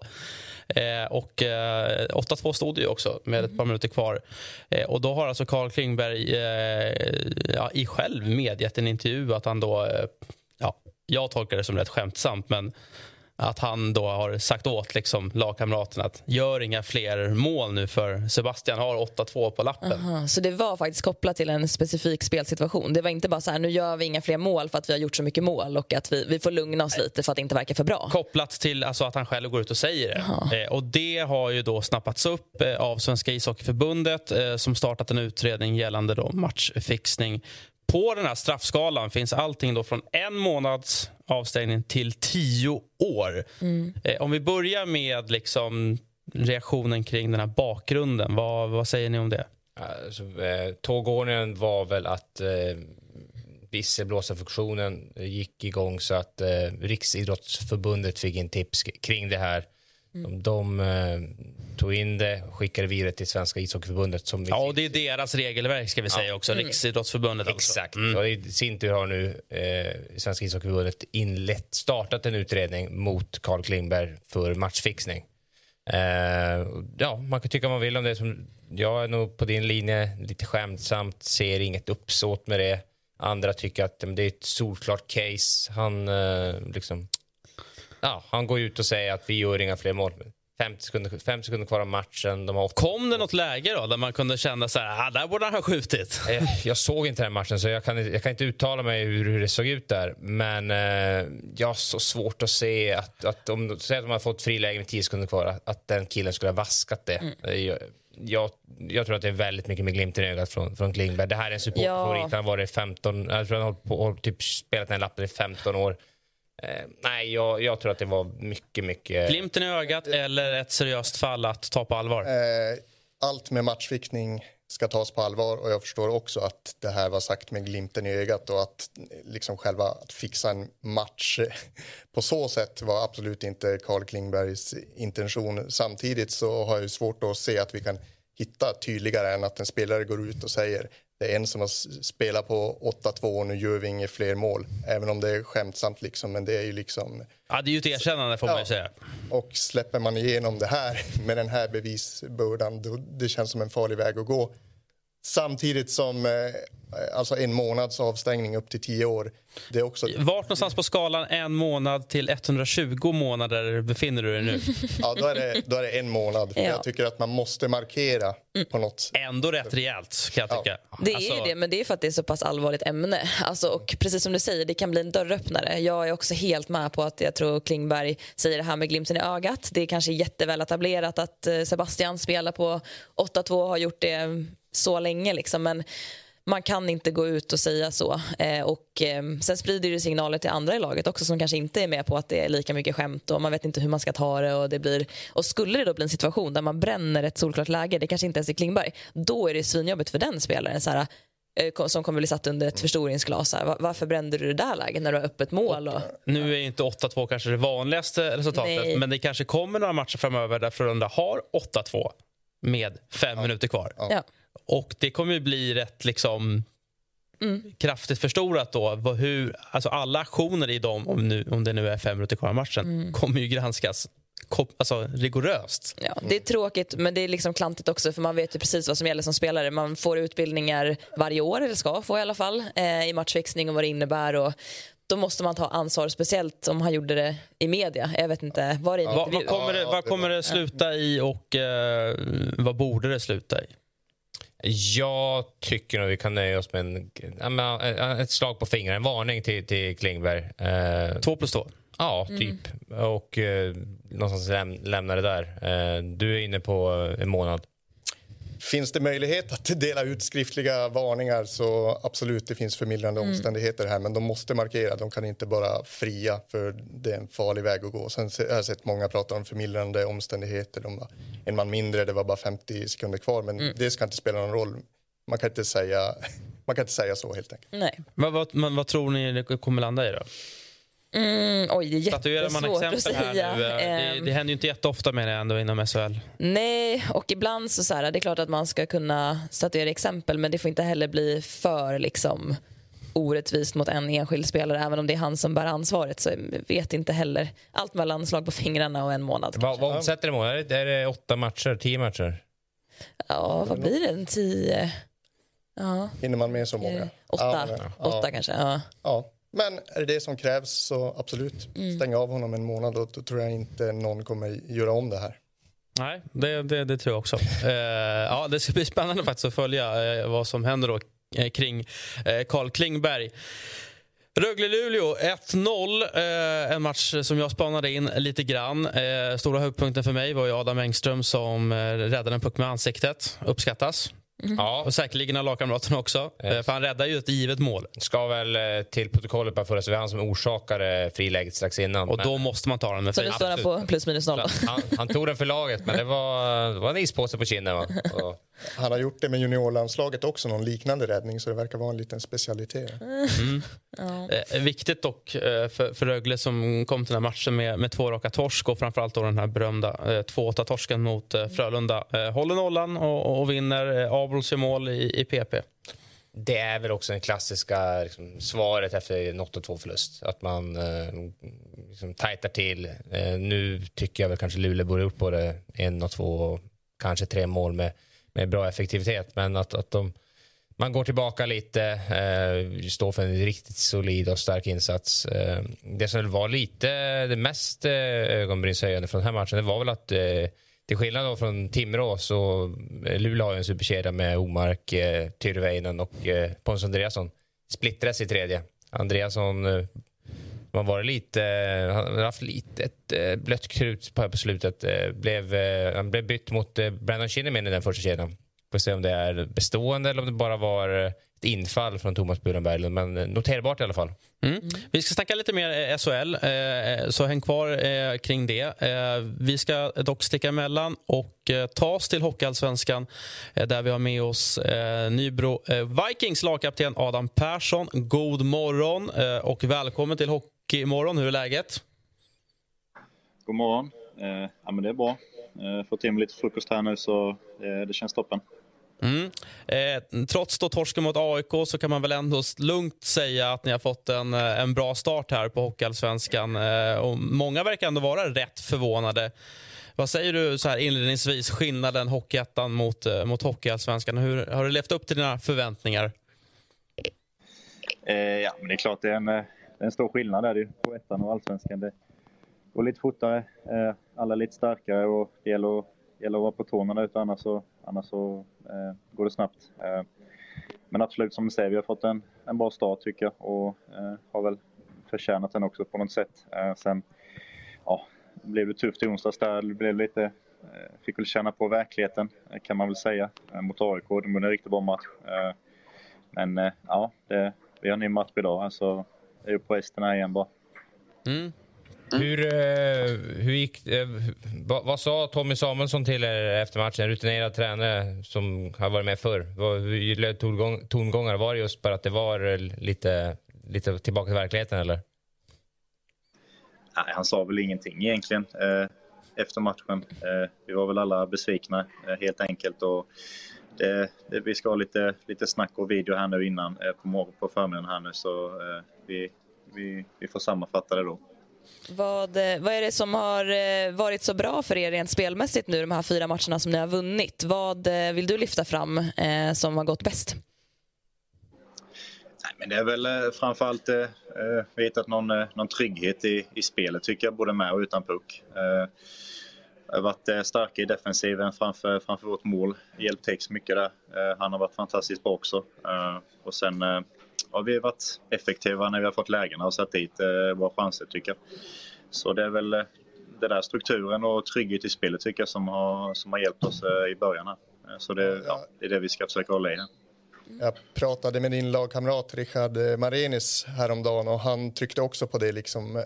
Eh, och eh, 8-2 stod det ju också med ett par minuter kvar. Eh, och då har alltså Carl Klingberg eh, ja, i själv medgett en intervju att han då... Eh, ja, jag tolkar det som rätt skämtsamt, men att han då har sagt åt liksom, lagkamraterna att gör inga fler mål nu för Sebastian har 8-2 på lappen. Aha, så det var faktiskt kopplat till en specifik spelsituation. Det var inte bara så här, nu gör vi inga fler mål för att vi har gjort så mycket mål och att vi, vi får lugna oss lite för att det inte verkar för bra. Kopplat till alltså, att han själv går ut och säger det. Eh, och Det har ju då snappats upp eh, av Svenska ishockeyförbundet eh, som startat en utredning gällande då matchfixning. På den här straffskalan finns allting då från en månads avstängning till tio år. Eh, om vi börjar med liksom reaktionen kring den här bakgrunden. Vad, vad säger ni om det? Alltså, eh, tågordningen var väl att eh, visselblåsarfunktionen gick igång så att eh, Riksidrottsförbundet fick in tips kring det här. De, de eh, tog in det och skickade vidare till Svenska ishockeyförbundet. Som Ja, och det är deras regelverk ska vi säga också. Riksidrottsförbundet alltså. Exakt. Och i sin tur har nu eh, Svenska ishockeyförbundet inlett, startat en utredning mot Carl Klingberg för matchfixning. Eh, ja, man kan tycka vad man vill om det. Som, jag är nog på din linje, lite skämtsamt, ser inget uppsåt med det. Andra tycker att det är ett solklart case. Han, eh, liksom, ja, han går ut och säger att vi gör inga fler mål. 50 sekunder, 50 sekunder kvar av matchen. De har Kom det något läge då där man kunde känna så här, ah, där borde han ha skjutit? Eh, Jag såg inte den matchen, så jag kan, jag kan inte uttala mig hur, hur det såg ut där. Men eh, jag har så svårt att se att, att om, säg att de har fått friläge med 10 sekunder kvar, att, att den killen skulle ha vaskat det. Eh, Jag, jag, jag tror att det är väldigt mycket med glimten i ögat från, från Klingberg. Det här är en supporterfavorit. Ja. Han har varit 15, jag tror han har hållit på, har typ spelat den här lappen i 15 år. Eh, nej, jag, jag tror att det var mycket, mycket... Glimten i ögat eller ett seriöst fall att ta på allvar? Eh, allt med matchviktning ska tas på allvar och jag förstår också att det här var sagt med glimten i ögat och att liksom själva att fixa en match (laughs) på så sätt var absolut inte Carl Klingbergs intention. Samtidigt så har jag svårt att se att vi kan hitta tydligare än att en spelare går ut och säger det är en som har spelat på 8-2 och nu gör vi inget fler mål. Även om det är skämtsamt liksom, men det är ju liksom Ja, det är ju ett erkännande får man Ja. säga. och släpper man igenom det här (laughs) med den här bevisbördan, då, det känns som en farlig väg att gå. Samtidigt som eh, alltså en månads avstängning upp till tio år, det är också... Vart någonstans på skalan en månad till 120 månader befinner du dig nu? (laughs) Ja, då är det, då är det en månad. Ja. Jag tycker att man måste markera på något sätt. Ändå rätt rejält kan jag tycka. Det är Alltså, ju det, men det är för att det är så pass allvarligt ämne. Alltså, och precis som du säger, det kan bli en dörröppnare. Jag är också helt med på att jag tror Klingberg säger det här med glimten i ögat. Det är kanske jätteväl etablerat att eh, Sebastian spelar på 8-2 och har gjort det så länge. Liksom. Men man kan inte gå ut och säga så. Eh, och, eh, sen sprider det signaler till andra i laget också som kanske inte är med på att det är lika mycket skämt och man vet inte hur man ska ta det. Och, det blir, och skulle det då bli en situation där man bränner ett solklart läge, det kanske inte ens är Klingberg, då är det svinjobbigt för den spelaren. Så här, eh, som kommer bli satt under ett förstoringsglas. Så här, "Va- Varför brände du det där läget när du har öppet mål? Och, Nu är inte 8-2 kanske det vanligaste resultatet Nej. men det kanske kommer några matcher framöver där Frölunda har 8-2 med fem minuter kvar. ja. Och det kommer ju bli rätt liksom kraftigt förstorat då. Vad- Hur, alltså alla aktioner i dem, om, nu, om det nu är fem minuter kvar av matchen, kommer ju granskas alltså, rigoröst. Ja, det är tråkigt, men det är liksom klantigt också för man vet ju precis vad som gäller som spelare. Man får utbildningar varje år, eller ska få i alla fall, eh, i matchfixning och vad det innebär. Och då måste man ta ansvar, speciellt om han gjorde det i media. Jag vet inte, var det en Vad, vad kommer, det, Ja, vad kommer det sluta i och eh, vad borde det sluta i? Jag tycker nog vi kan nöja oss med en, eh, ett slag på fingrarna, en varning till, till Klingberg. Eh, Två plus två. ja, Mm. typ. Och eh, någonstans läm, lämna det där. Eh, du är inne på eh, en månad. Finns det möjlighet att dela ut skriftliga varningar så absolut, det finns förmildrande omständigheter här men de måste markera, de kan inte bara fria för det är en farlig väg att gå. Sen se- har jag sett många prata om förmildrande omständigheter, de var en man mindre, det var bara 50 sekunder kvar men det ska inte spela någon roll. Man kan inte säga, (laughs) man kan inte säga så helt enkelt. Nej. Vad, vad, men vad tror ni det kommer landa i då? Mm, oj, det är Statuerar man jättesvårt att exempel här nu? eh, Det, Ehm, det händer ju inte jätteofta med det ändå inom SHL. Nej, och ibland så, så här, det är klart att man ska kunna statuera exempel men det får inte heller bli för liksom orättvist mot en enskild spelare även om det är han som bär ansvaret. Så vet inte heller. Allt mellan slag på fingrarna och en månad. Vad, vad omsätter det mål? Är det, åtta matcher, tio matcher? Ja, vad blir det? En tio? Ja, Hinner man med så många? åtta, Ja, men- åtta ja, kanske. Ja. Ja, Men är det det som krävs så absolut, Mm. stäng av honom en månad och då tror jag inte någon kommer göra om det här. Nej, det, det, det tror jag också. Eh, ja, det ska bli spännande faktiskt att följa eh, vad som händer då eh, kring eh, Carl Klingberg. Rögle-Luleå 1-0. Eh, en match som jag spanade in lite grann. Eh, stora höjdpunkten för mig var ju Adam Engström som eh, räddade en puck med ansiktet. Uppskattas. Ja. Och säkerligen av lagkamraterna också. Eh, för han räddar ju ett givet mål. Ska väl eh, till protokollet bara föras, det var han som orsakade friläget strax innan. Och då måste man ta den med Så nu står han på plus minus noll. Han, han tog den för laget, men det var, det var en ispåse på kinden. Va? (laughs) Och, Han har gjort det med juniorlandslaget också, någon liknande räddning så det verkar vara en liten specialitet. (laughs) Eh, viktigt dock eh, för, för Rögle som kom till den här matchen med, med två raka torsk och framförallt då den här berömda eh, 2-8-torsken mot eh, Frölunda. Eh, håller nollan och, och vinner. Eh, Abels gör mål i, i PP. det är väl också det klassiska liksom, svaret efter en 8-2-förlust. Att man eh, liksom, tajtar till. Eh, nu tycker jag väl kanske Luleå borde gjort både en och två kanske tre mål med, med bra effektivitet. Men att, att de, man går tillbaka lite, eh, står för en riktigt solid och stark insats. Eh, det som var lite det mest eh, ögonbrynshöjande från den här matchen det var väl att eh, till skillnad då från Timrå så eh, Luleå har ju en superkedja med Omark, eh, Tyrväinen och eh, Pontus Andreasson. splittras i tredje. Andreasson eh, man var lite, han har haft lite ett eh, blött krut på, slutet. Eh, blev, eh, han blev bytt mot Brandon Shinnimin i den första kedjan. Får se om det är bestående eller om det bara var ett infall från Thomas Burenberglund. Men noterbart i alla fall. Mm. Vi ska snacka lite mer SHL, så häng kvar kring det. Vi ska dock sticka emellan och ta oss till Hockeyallsvenskan där vi har med oss Nybro Vikings lagkapten Adam Persson. God morgon och välkommen till Hockeymorgon. Hur är läget? God morgon. Eh, ja, men det är bra. Eh, fått in lite frukost här nu så eh, det känns toppen. Mm. Eh, trots då torsken mot AIK så kan man väl ändå lugnt säga att ni har fått en, eh, en bra start här på Hockeyallsvenskan. Eh, och många verkar ändå vara rätt förvånade. Vad säger du så här inledningsvis, skillnaden Hockeyettan mot, eh, mot Hockeyallsvenskan? Hur, har du levt upp till dina förväntningar? Ja, men det är klart det är en, det är en stor skillnad där ju, på ettan och allsvenskan. Det går lite fortare, eh, alla är lite starkare och det gäller, att- gäller att vara på tårna där ute annars så, annars så eh, går det snabbt. Eh, men absolut som du säger, vi har fått en, en bra start tycker jag och eh, har väl förtjänat den också på något sätt. Eh, sen ja, blev det tufft i onsdags där. Det blev lite, eh, fick väl känna på verkligheten eh, kan man väl säga eh, mot AIK. De gjorde en riktigt bra match. Eh, men eh, ja, det, vi har en ny match idag. Alltså, här igen bara. Mm. Hur, eh, hur gick eh, vad, vad sa Tommy Samuelsson till er efter matchen? En rutinerad tränare som har varit med förr. Vad, hur löd tongång, tongångar? Var det just bara att det var eh, lite, lite tillbaka till verkligheten eller? Nej, han sa väl ingenting egentligen eh, efter matchen. Eh, vi var väl alla besvikna eh, helt enkelt. Och det, det, vi ska ha lite, lite snack och video här nu innan eh, på, morgon, på förmiddagen här nu så eh, vi, vi, vi får sammanfatta det då. Vad, eh, vad är det som har varit så bra för er rent spelmässigt nu de här fyra matcherna som ni har vunnit? Vad vill du lyfta fram eh, som har gått bäst? Nej, men det är väl eh, framförallt eh, vi har hittat någon, någon trygghet i, i spelet tycker jag, både med och utan puck. Eh, har varit eh, starka i defensiven framför, framför vårt mål. Hjälpt Tex mycket där. Eh, han har varit fantastiskt bra också. Eh, och sen har vi varit effektiva när vi har fått lägena och satt dit våra chanser tycker jag. Så det är väl den där strukturen och trygghet i spelet tycker jag som har, som har hjälpt oss i början. här. Så det, ja, det är det vi ska försöka hålla i. Här. Jag pratade med din lagkamrat Richard eh, Marenis häromdagen och han tryckte också på det, liksom, eh,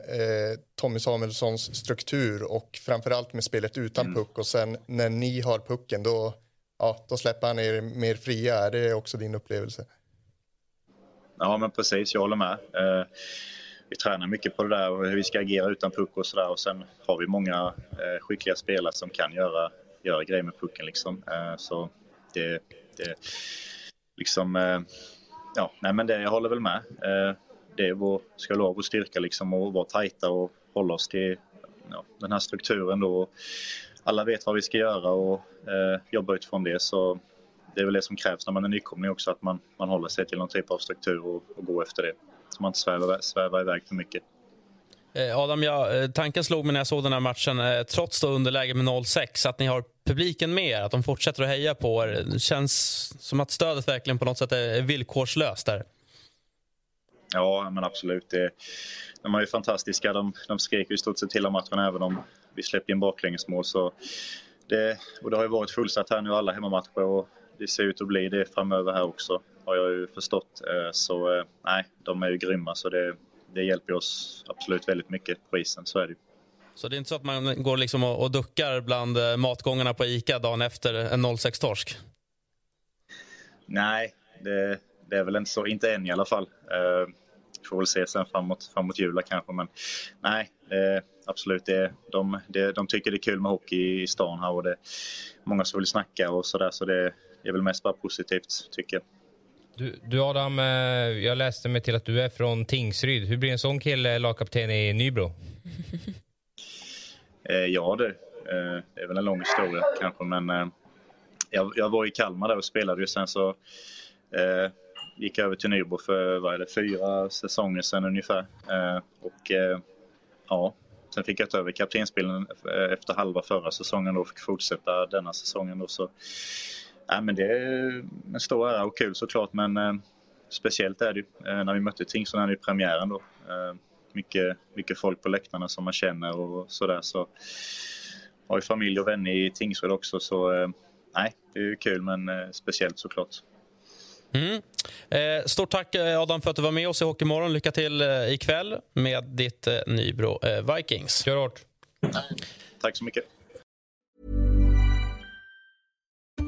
Tommy Samuelssons struktur och framförallt med spelet utan puck och sen när ni har pucken då, ja, då släpper han er mer fria. Är det också din upplevelse? Ja, men precis. Jag håller med. Eh, vi tränar mycket på det där och hur vi ska agera utan puck och sådär. Och sen har vi många eh, skickliga spelare som kan göra, göra grejer med pucken. Liksom. Eh, så det, det liksom... Eh, ja, nej, men det, jag håller väl med. Eh, det är vår, ska vara vår styrka liksom att vara tajta och hålla oss till ja, den här strukturen då. Alla vet vad vi ska göra och eh, jobba utifrån det. Så det är väl det som krävs när man är nykomling också, att man, man håller sig till någon typ av struktur och, och går efter det. så man inte svävar, svävar iväg för mycket. Eh, Adam, ja, eh, tanken slog mig när jag såg den här matchen, eh, trots då underläge med 0-6, att ni har publiken med er, att de fortsätter att heja på er. Det känns som att stödet verkligen på något sätt är villkorslöst där. Ja, men absolut. Det, de är ju fantastiska. De, de skrek i stort sett hela matchen, även om vi släppte in baklängesmål. Så det, och det har ju varit fullsatt här nu alla hemmamatcher och det ser ut att bli det framöver här också, har jag ju förstått. Så nej, de är ju grymma. Så det, det hjälper oss absolut väldigt mycket på isen, så är det Så det är inte så att man går liksom och, duckar bland eh, matgångarna på ICA dagen efter en 06-torsk? Nej, det, det, är väl inte så. Inte än i alla fall. Uh, får väl se sen framåt, framåt jula kanske. Men nej, det, absolut. Det, de, det, de tycker det är kul med hockey i stan här och det är många som vill snacka och sådär. Så det är väl mest bara positivt tycker jag. Du, du, Adam, eh, jag läste mig till att du är från Tingsryd. Hur blir en sån kille lagkapten i Nybro? (laughs) Eh, ja du, eh, det är väl en lång historia kanske men jag, jag var i Kalmar där och spelade och sen så eh, gick jag över till Nybro för vad är det, fyra säsonger sedan ungefär. Eh, och eh, ja, sen fick jag ta över kaptensbilden efter halva förra säsongen och fick fortsätta denna säsongen. Då, så Ja, men det är en stor ära och kul såklart men eh, speciellt är det ju. Eh, när vi mötte Tingsryd här i premiären då. Eh, mycket, mycket folk på läktarna som man känner och sådär. Så har ju familj och vänner i Tingsryd också så eh, nej, det är ju kul men eh, speciellt såklart. Mm. Eh, stort tack Adam för att du var med oss i Hockeymorgon. Lycka till eh, ikväll med ditt eh, Nybro eh, Vikings. Kör hårt. Tack så mycket.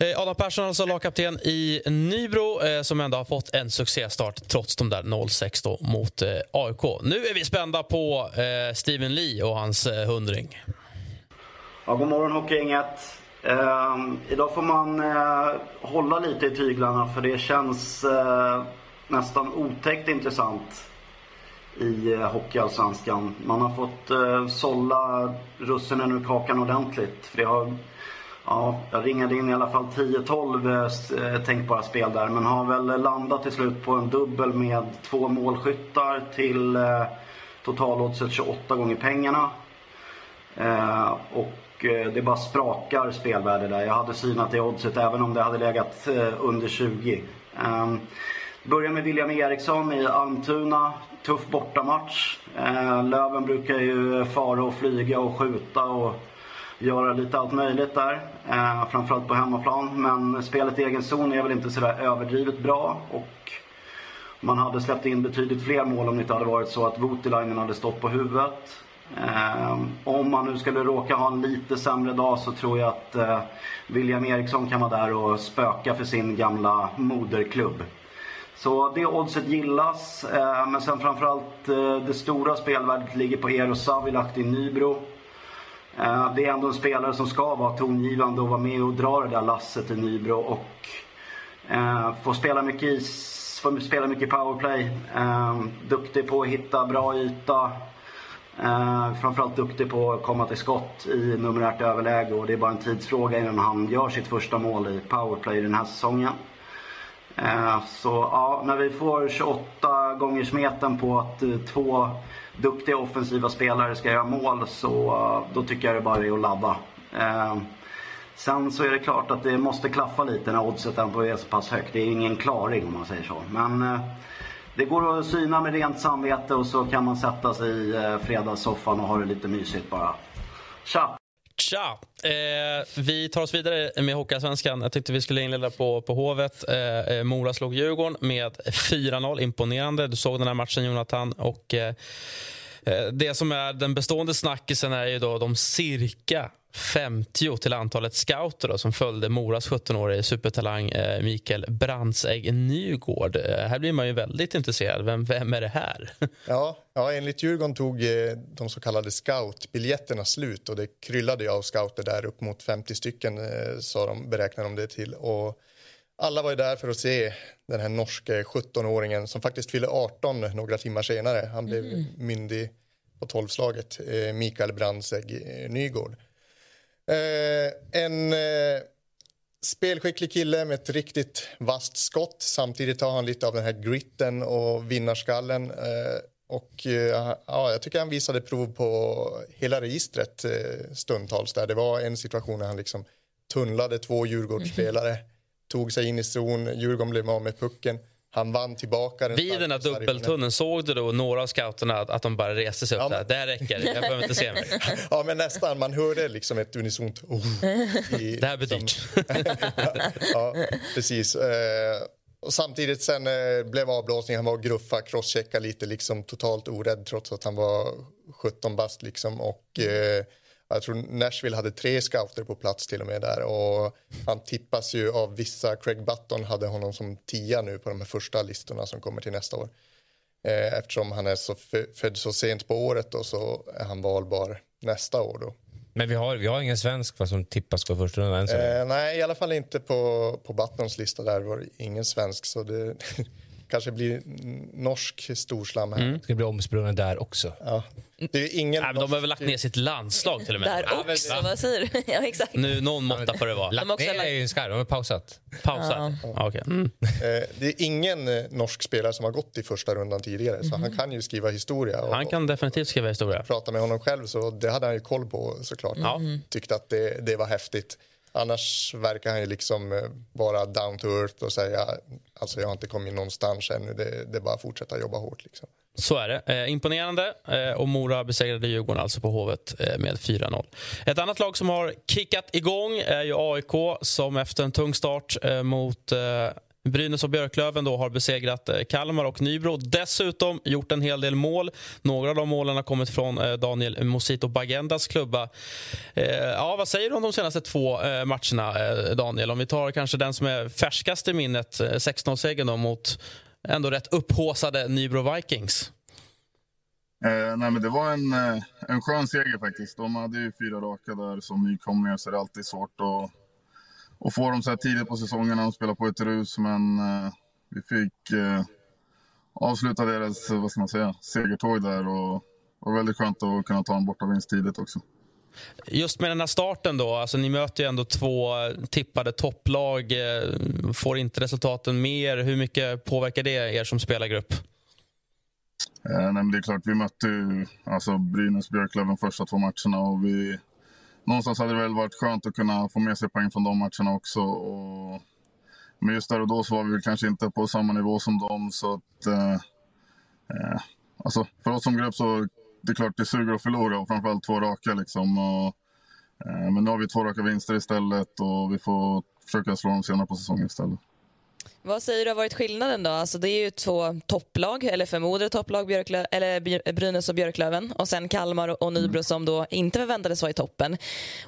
Eh, Adam Persson, alltså lagkapten i Nybro, eh, som ändå har fått en succéstart trots de där 0-6 då mot eh, AIK. Nu är vi spända på Steven Lee och hans hundring. Ja, god morgon Hockeygänget. Eh, idag får man eh, hålla lite i tyglarna för det känns eh, nästan otäckt intressant i eh, Hockeyallsvenskan. Man har fått eh, sålla russinen ur kakan ordentligt. För det har Ja, jag ringade in i alla fall 10-12 eh, tänkbara spel där. Men har väl landat till slut på en dubbel med två målskyttar till eh, totaloddset 28 gånger pengarna. Eh, och det bara sprakar spelvärde där. Jag hade synat det oddset även om det hade legat under 20. Ehm, börjar med William Eriksson i Almtuna. Tuff bortamatch. Löven brukar ju fara och flyga och skjuta och göra lite allt möjligt där. Eh, framförallt på hemmaplan. Men spelet i egen zon är väl inte sådär överdrivet bra. Och man hade släppt in betydligt fler mål om det inte hade varit så att Voutilainen hade stått på huvudet. Eh, om man nu skulle råka ha en lite sämre dag så tror jag att eh, William Eriksson kan vara där och spöka för sin gamla moderklubb. Så det oddset gillas. Eh, men sen framförallt eh, det stora spelvärdet ligger på Eero Savilahti i Nybro. Eh, det är ändå en spelare som ska vara tongivande och vara med och dra det där lasset i Nybro och eh, få spela mycket i, får spela mycket powerplay. Eh, duktig på att hitta bra yta. Eh, framförallt duktig på att komma till skott i numerärt överläge och det är bara en tidsfråga innan han gör sitt första mål i powerplay den här säsongen. Eh, så ja, när vi får 28 gånger smeten på att eh, två duktiga offensiva spelare ska göra mål så eh, då tycker jag det bara är att ladda. Eh, sen så är det klart att det måste klaffa lite när oddset ändå är så pass högt. Det är ingen klaring om man säger så. Men eh, det går att syna med rent samvete och så kan man sätta sig i fredagssoffan och ha det lite mysigt bara. Tja! Tja! Eh, vi tar oss vidare med Hockeyallsvenskan. Jag tyckte vi skulle inleda på, på Hovet. Eh, eh Mora slog Djurgården med 4-0. Imponerande. Du såg den här matchen, Jonathan. Och, eh, eh, det som är den bestående snackisen är ju då de cirka 50 till antalet scouter då, som följde Moras 17-årige supertalang eh, Mikael Brandsägg Nygård. Eh, här blir man ju väldigt intresserad. Vem, vem är det här? (laughs) Ja, ja, enligt Djurgården tog eh, de så kallade scoutbiljetterna slut och det kryllade ju av scouter där upp mot 50 stycken eh, sa de, beräknade de det till. Och alla var ju där för att se den här norske 17-åringen som faktiskt fyllde 18 några timmar senare. Han blev Mm. myndig på tolvslaget, eh, Mikael Brandsägg eh, Nygård. Eh, en eh, spelskicklig kille med ett riktigt vasst skott. Samtidigt har han lite av den här gritten och vinnarskallen. Eh, och eh, ja, jag tycker han visade prov på hela registret eh, stundtals. Där. Det var en situation när han liksom tunnlade två Djurgårdsspelare, tog sig in i zon, Djurgården blev av med pucken. Han vann tillbaka den Vid den här dubbeltunneln såg du då några av scouterna att, att de bara reste sig upp där. Det här räcker, jag behöver inte se mer. (laughs) Ja, men nästan. Man hörde liksom ett unisont oh, i, Det här blir dyrt. (laughs) ja, precis. Eh, och samtidigt sen eh, blev avblåsningen, han var och gruffa, crosschecka lite, liksom totalt orädd trots att han var 17 bast liksom. Och eh, jag tror Nashville hade tre scouter på plats till och med där och han tippas ju av vissa, Craig Button hade honom som tia nu på de här första listorna som kommer till nästa år. Eh, eftersom han är så fö- född så sent på året och så är han valbar nästa år då. Men vi har, vi har ingen svensk va, som tippas på första rundan än så länge. Eh, nej, i alla fall inte på, på Buttons lista. Där var ingen svensk. Så det (laughs) kanske blir norsk storslam här. Ska det bli omsprungen där också? Ja. Det är ingen men de har väl lagt ner sitt landslag till och med. Där Ja, också, vad säger du? (laughs) ja, exakt. Nu, någon måtta får det vara. Lagt- är ju en skarv. De har pausat. Pausat? Ja. okej. Mm. Eh, det är ingen eh, norsk spelare som har gått i första rundan tidigare. Så han kan ju skriva historia. Och, Han kan definitivt skriva historia. prata med honom själv så det hade han ju koll på såklart. Ja. Tyckte att det, det var häftigt. Annars verkar han ju liksom eh, vara down to earth och säga alltså jag har inte kommit någonstans ännu. Det, det är bara att fortsätta jobba hårt liksom. Så är det. Eh, imponerande. Eh, och Mora besegrade Djurgården alltså på Hovet eh, med 4-0. Ett annat lag som har kickat igång är ju AIK som efter en tung start eh, mot eh, Brynäs och Björklöven då har besegrat eh, Kalmar och Nybro. Dessutom gjort en hel del mål. Några av de målen har kommit från eh, Daniel Mosito Bagendas klubba. Eh, ja, vad säger du om de senaste två matcherna, Daniel? Om vi tar kanske den som är färskast i minnet, 16-segern mot ändå rätt upphåsade Nybro Vikings. Eh, nej, men det var en, en skön seger faktiskt. De hade ju fyra raka där som nykomlingar så det är alltid svårt att, att få dem så här tidigt på säsongen när de spelar på ett rus. Men eh, vi fick eh, avsluta deras vad ska man säga, segertåg där och det var väldigt skönt att kunna ta en bortavinst tidigt också. Just med den här starten då, alltså ni möter ju ändå två tippade topplag. eh, Får inte resultaten mer. Hur mycket påverkar det er som spelargrupp? Eh, nej, det är klart, vi mötte ju alltså, Brynäs Björklöven första två matcherna och vi, någonstans hade det väl varit skönt att kunna få med sig poäng från de matcherna också. Och, men just där och då så var vi väl kanske inte på samma nivå som dem. Så att, eh, eh, alltså, för oss som grupp så det är klart det suger att förlora och framförallt två raka. Liksom, och, eh, men nu har vi två raka vinster istället och vi får försöka slå dem senare på säsongen istället. Vad säger du har varit skillnaden då? Alltså det är ju två topplag, eller förmodade topplag, Björklö eller Brynäs och Björklöven. Och sen Kalmar och- Nybro som då inte förväntades vara i toppen.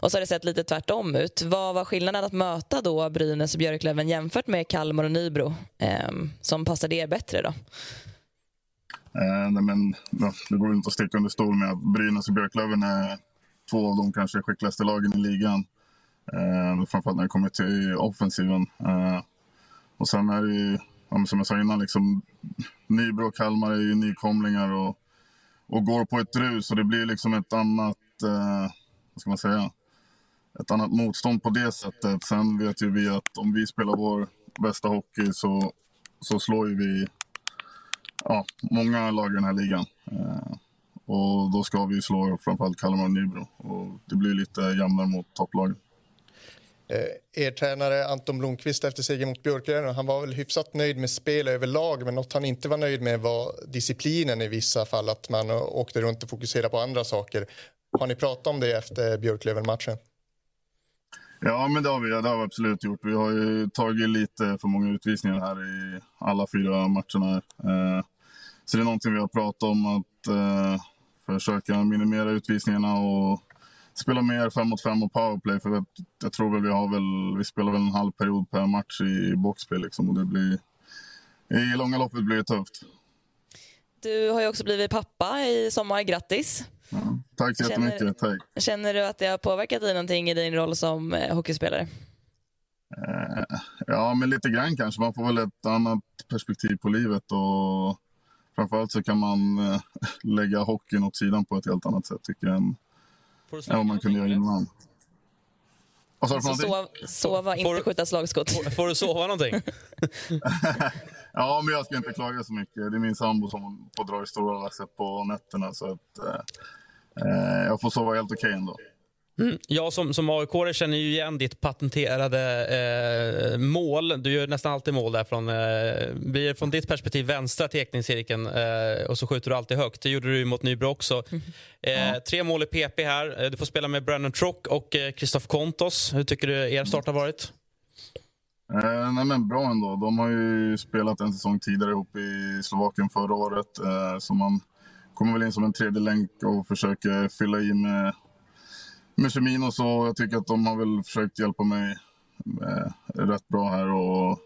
Och så har det sett lite tvärtom ut. Vad var skillnaden att möta då Brynäs och Björklöven jämfört med Kalmar och Nybro? ehm, som passade er bättre då? Eh, nej, men, det går inte att sticka under stol med att Brynäs och Björklöven är två av de kanske skickligaste lagen i ligan. Eh, framförallt när det kommer till offensiven. Eh, och sen är det ju, ja, som jag sa innan, liksom, Nybro och Kalmar är ju nykomlingar och, och går på ett rus. Och det blir liksom ett annat, eh, vad ska man säga, ett annat motstånd på det sättet. Sen vet ju vi att om vi spelar vår bästa hockey så, så slår ju vi ja, många lag i den här ligan. Eh, och då ska vi slå framförallt Kalmar och Nybro. Och det blir lite jämnare mot topplagen. Eh, er tränare Anton Blomqvist efter seger mot Björklöven, han var väl hyfsat nöjd med spel överlag men något han inte var nöjd med var disciplinen i vissa fall, att man åkte runt och fokuserade på andra saker. Har ni pratat om det efter Björklöven-matchen? Ja, men det har vi, det har vi absolut gjort. Vi har ju tagit lite för många utvisningar här i alla fyra matcherna. Eh, så det är någonting vi har pratat om, att eh, försöka minimera utvisningarna. Och spela mer fem mot fem och powerplay. För jag, jag tror väl vi har väl, vi spelar väl en halv period per match i boxplay liksom. Och det blir, I långa loppet blir det tufft. Du har ju också blivit pappa i sommar. Grattis! Ja, tack så Känner- jättemycket. Tack. Känner du att det har påverkat dig någonting i din roll som eh, hockeyspelare? Eh, ja, men lite grann kanske. Man får väl ett annat perspektiv på livet. Och framförallt så kan man eh, (laughs) lägga hockeyn åt sidan på ett helt annat sätt tycker jag än, vad man kunde göra innan. Vad sa du för Alltså, någonting? sova, sova inte skjuta slagskott. Får du sova någonting? (laughs) (laughs) Ja, men jag ska inte klaga så mycket. Det är min sambo som får dra i stora lasset på nätterna. Så att, eh, eh, jag får sova helt okej ändå. Mm. Jag som, som aik känner ju igen ditt patenterade eh, mål. Du gör nästan alltid mål där från, eh, blir från ditt perspektiv vänstra teckningscirkeln eh, och så skjuter du alltid högt. Det gjorde du ju mot Nybro också. Eh, Tre mål i PP här. Eh, Du får spela med Brandon Trock och eh, Christoph Kontos. Hur tycker du er start har varit? Eh, nej, men bra ändå. De har ju spelat en säsong tidigare ihop i Slovakien förra året. Eh, så man kommer väl in som en tredje länk och försöker fylla i med, med kemin och så. Jag tycker att de har väl försökt hjälpa mig eh, rätt bra här. Och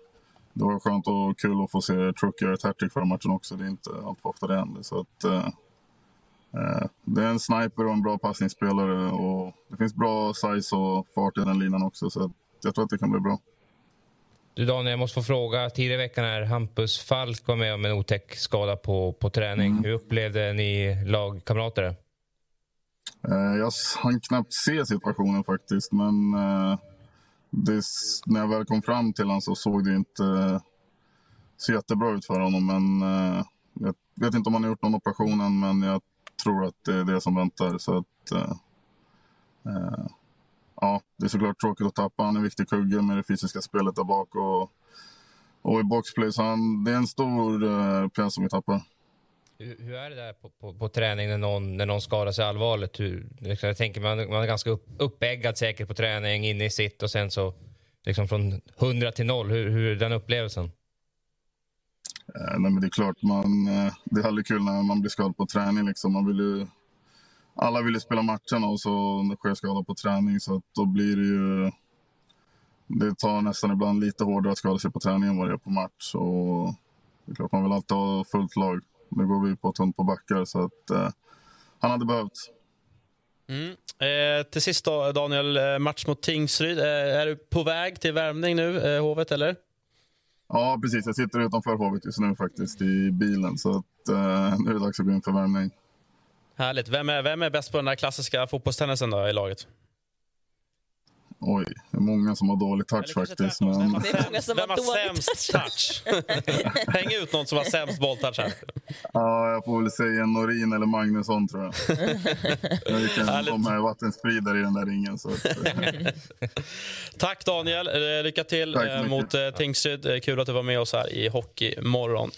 det var skönt och kul att få se Truck göra ett hattrick förra matchen också. Det är inte allt för ofta det händer. Så att, eh, eh, det är en sniper och en bra passningsspelare. Och det finns bra size och fart i den linan också. Så jag tror att det kan bli bra. Du Daniel, jag måste få fråga. Tidigare i veckan här, Hampus Falk var med om en otäck skada på, på träning. Hur upplevde ni lagkamrater det? Eh, jag hann knappt se situationen faktiskt, men eh, det, när jag väl kom fram till honom så såg det inte eh, så jättebra ut för honom. Men jag vet inte om han har gjort någon operation än, men jag tror att det är det som väntar. Så att, eh, ja, det är såklart tråkigt att tappa. Han är en viktig kugge med det fysiska spelet där bak och, och i boxplay. Så han, det är en stor eh, pjäs som vi tappar. Hur, hur är det där på, på, på träning när någon, när någon skadar sig allvarligt? Hur, liksom, jag tänker man, man är ganska upp, uppeggad säkert på träning, inne i sitt och sen så liksom från 100 till 0. Hur, hur är den upplevelsen? Eh, nej, men det är klart, man, eh, det är aldrig kul när man blir skadad på träning. Liksom. Man vill ju, alla vill ju spela matcherna och så sker skada på träning. Så att då blir det ju... Det tar nästan ibland lite hårdare att skada sig på träning än vad det är på match. Och det är klart, man vill alltid ha fullt lag. Nu går vi på tunt på backar, så att eh, han hade behövt. Mm. Eh, till sist då, Daniel, eh, match mot Tingsryd. Eh, är du på väg till värmning nu, eh, Hovet, eller? Ja, precis. Jag sitter utanför Hovet just nu faktiskt i bilen. Så att, eh, nu är det dags att gå in för värmning. Härligt. Vem är, vem är bäst på den där klassiska fotbollstennisen då, i laget? Oj, det är många som har dålig touch faktiskt. Men... Vem har, sämst touch? (laughs) Häng ut någon som har sämst bolltouch här. Ja, jag får väl säga Norin eller Magnusson tror jag. jag vilken, de är vattenspridare i den där ringen. Så att, eh, (laughs) Tack Daniel. Eh, Lycka till eh, mycket. mot Tingsryd. Kul att du var med oss här i Hockeymorgon.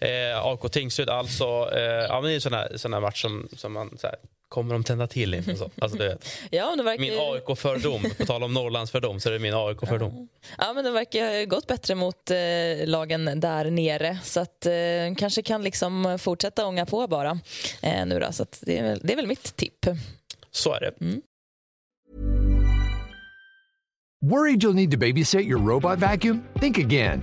Eh, AIK Tingsryd alltså. Eh, ja, men det är en sån här, sån här match som, som man så här, kommer de tända till inför. Så. Alltså, du vet. (laughs) Ja, det verkar, Min AIK-fördom. På tal om Norrlandsfördom så är det min AIK-fördom. ja, men det verkar ha gått bättre mot eh, lagen där nere. Så att eh, kanske kan liksom fortsätta ånga på bara eh, nu då. Så att det, är, väl- det är väl mitt tipp. Så är det. Worried you'll need to babysit your robot vacuum? Think again.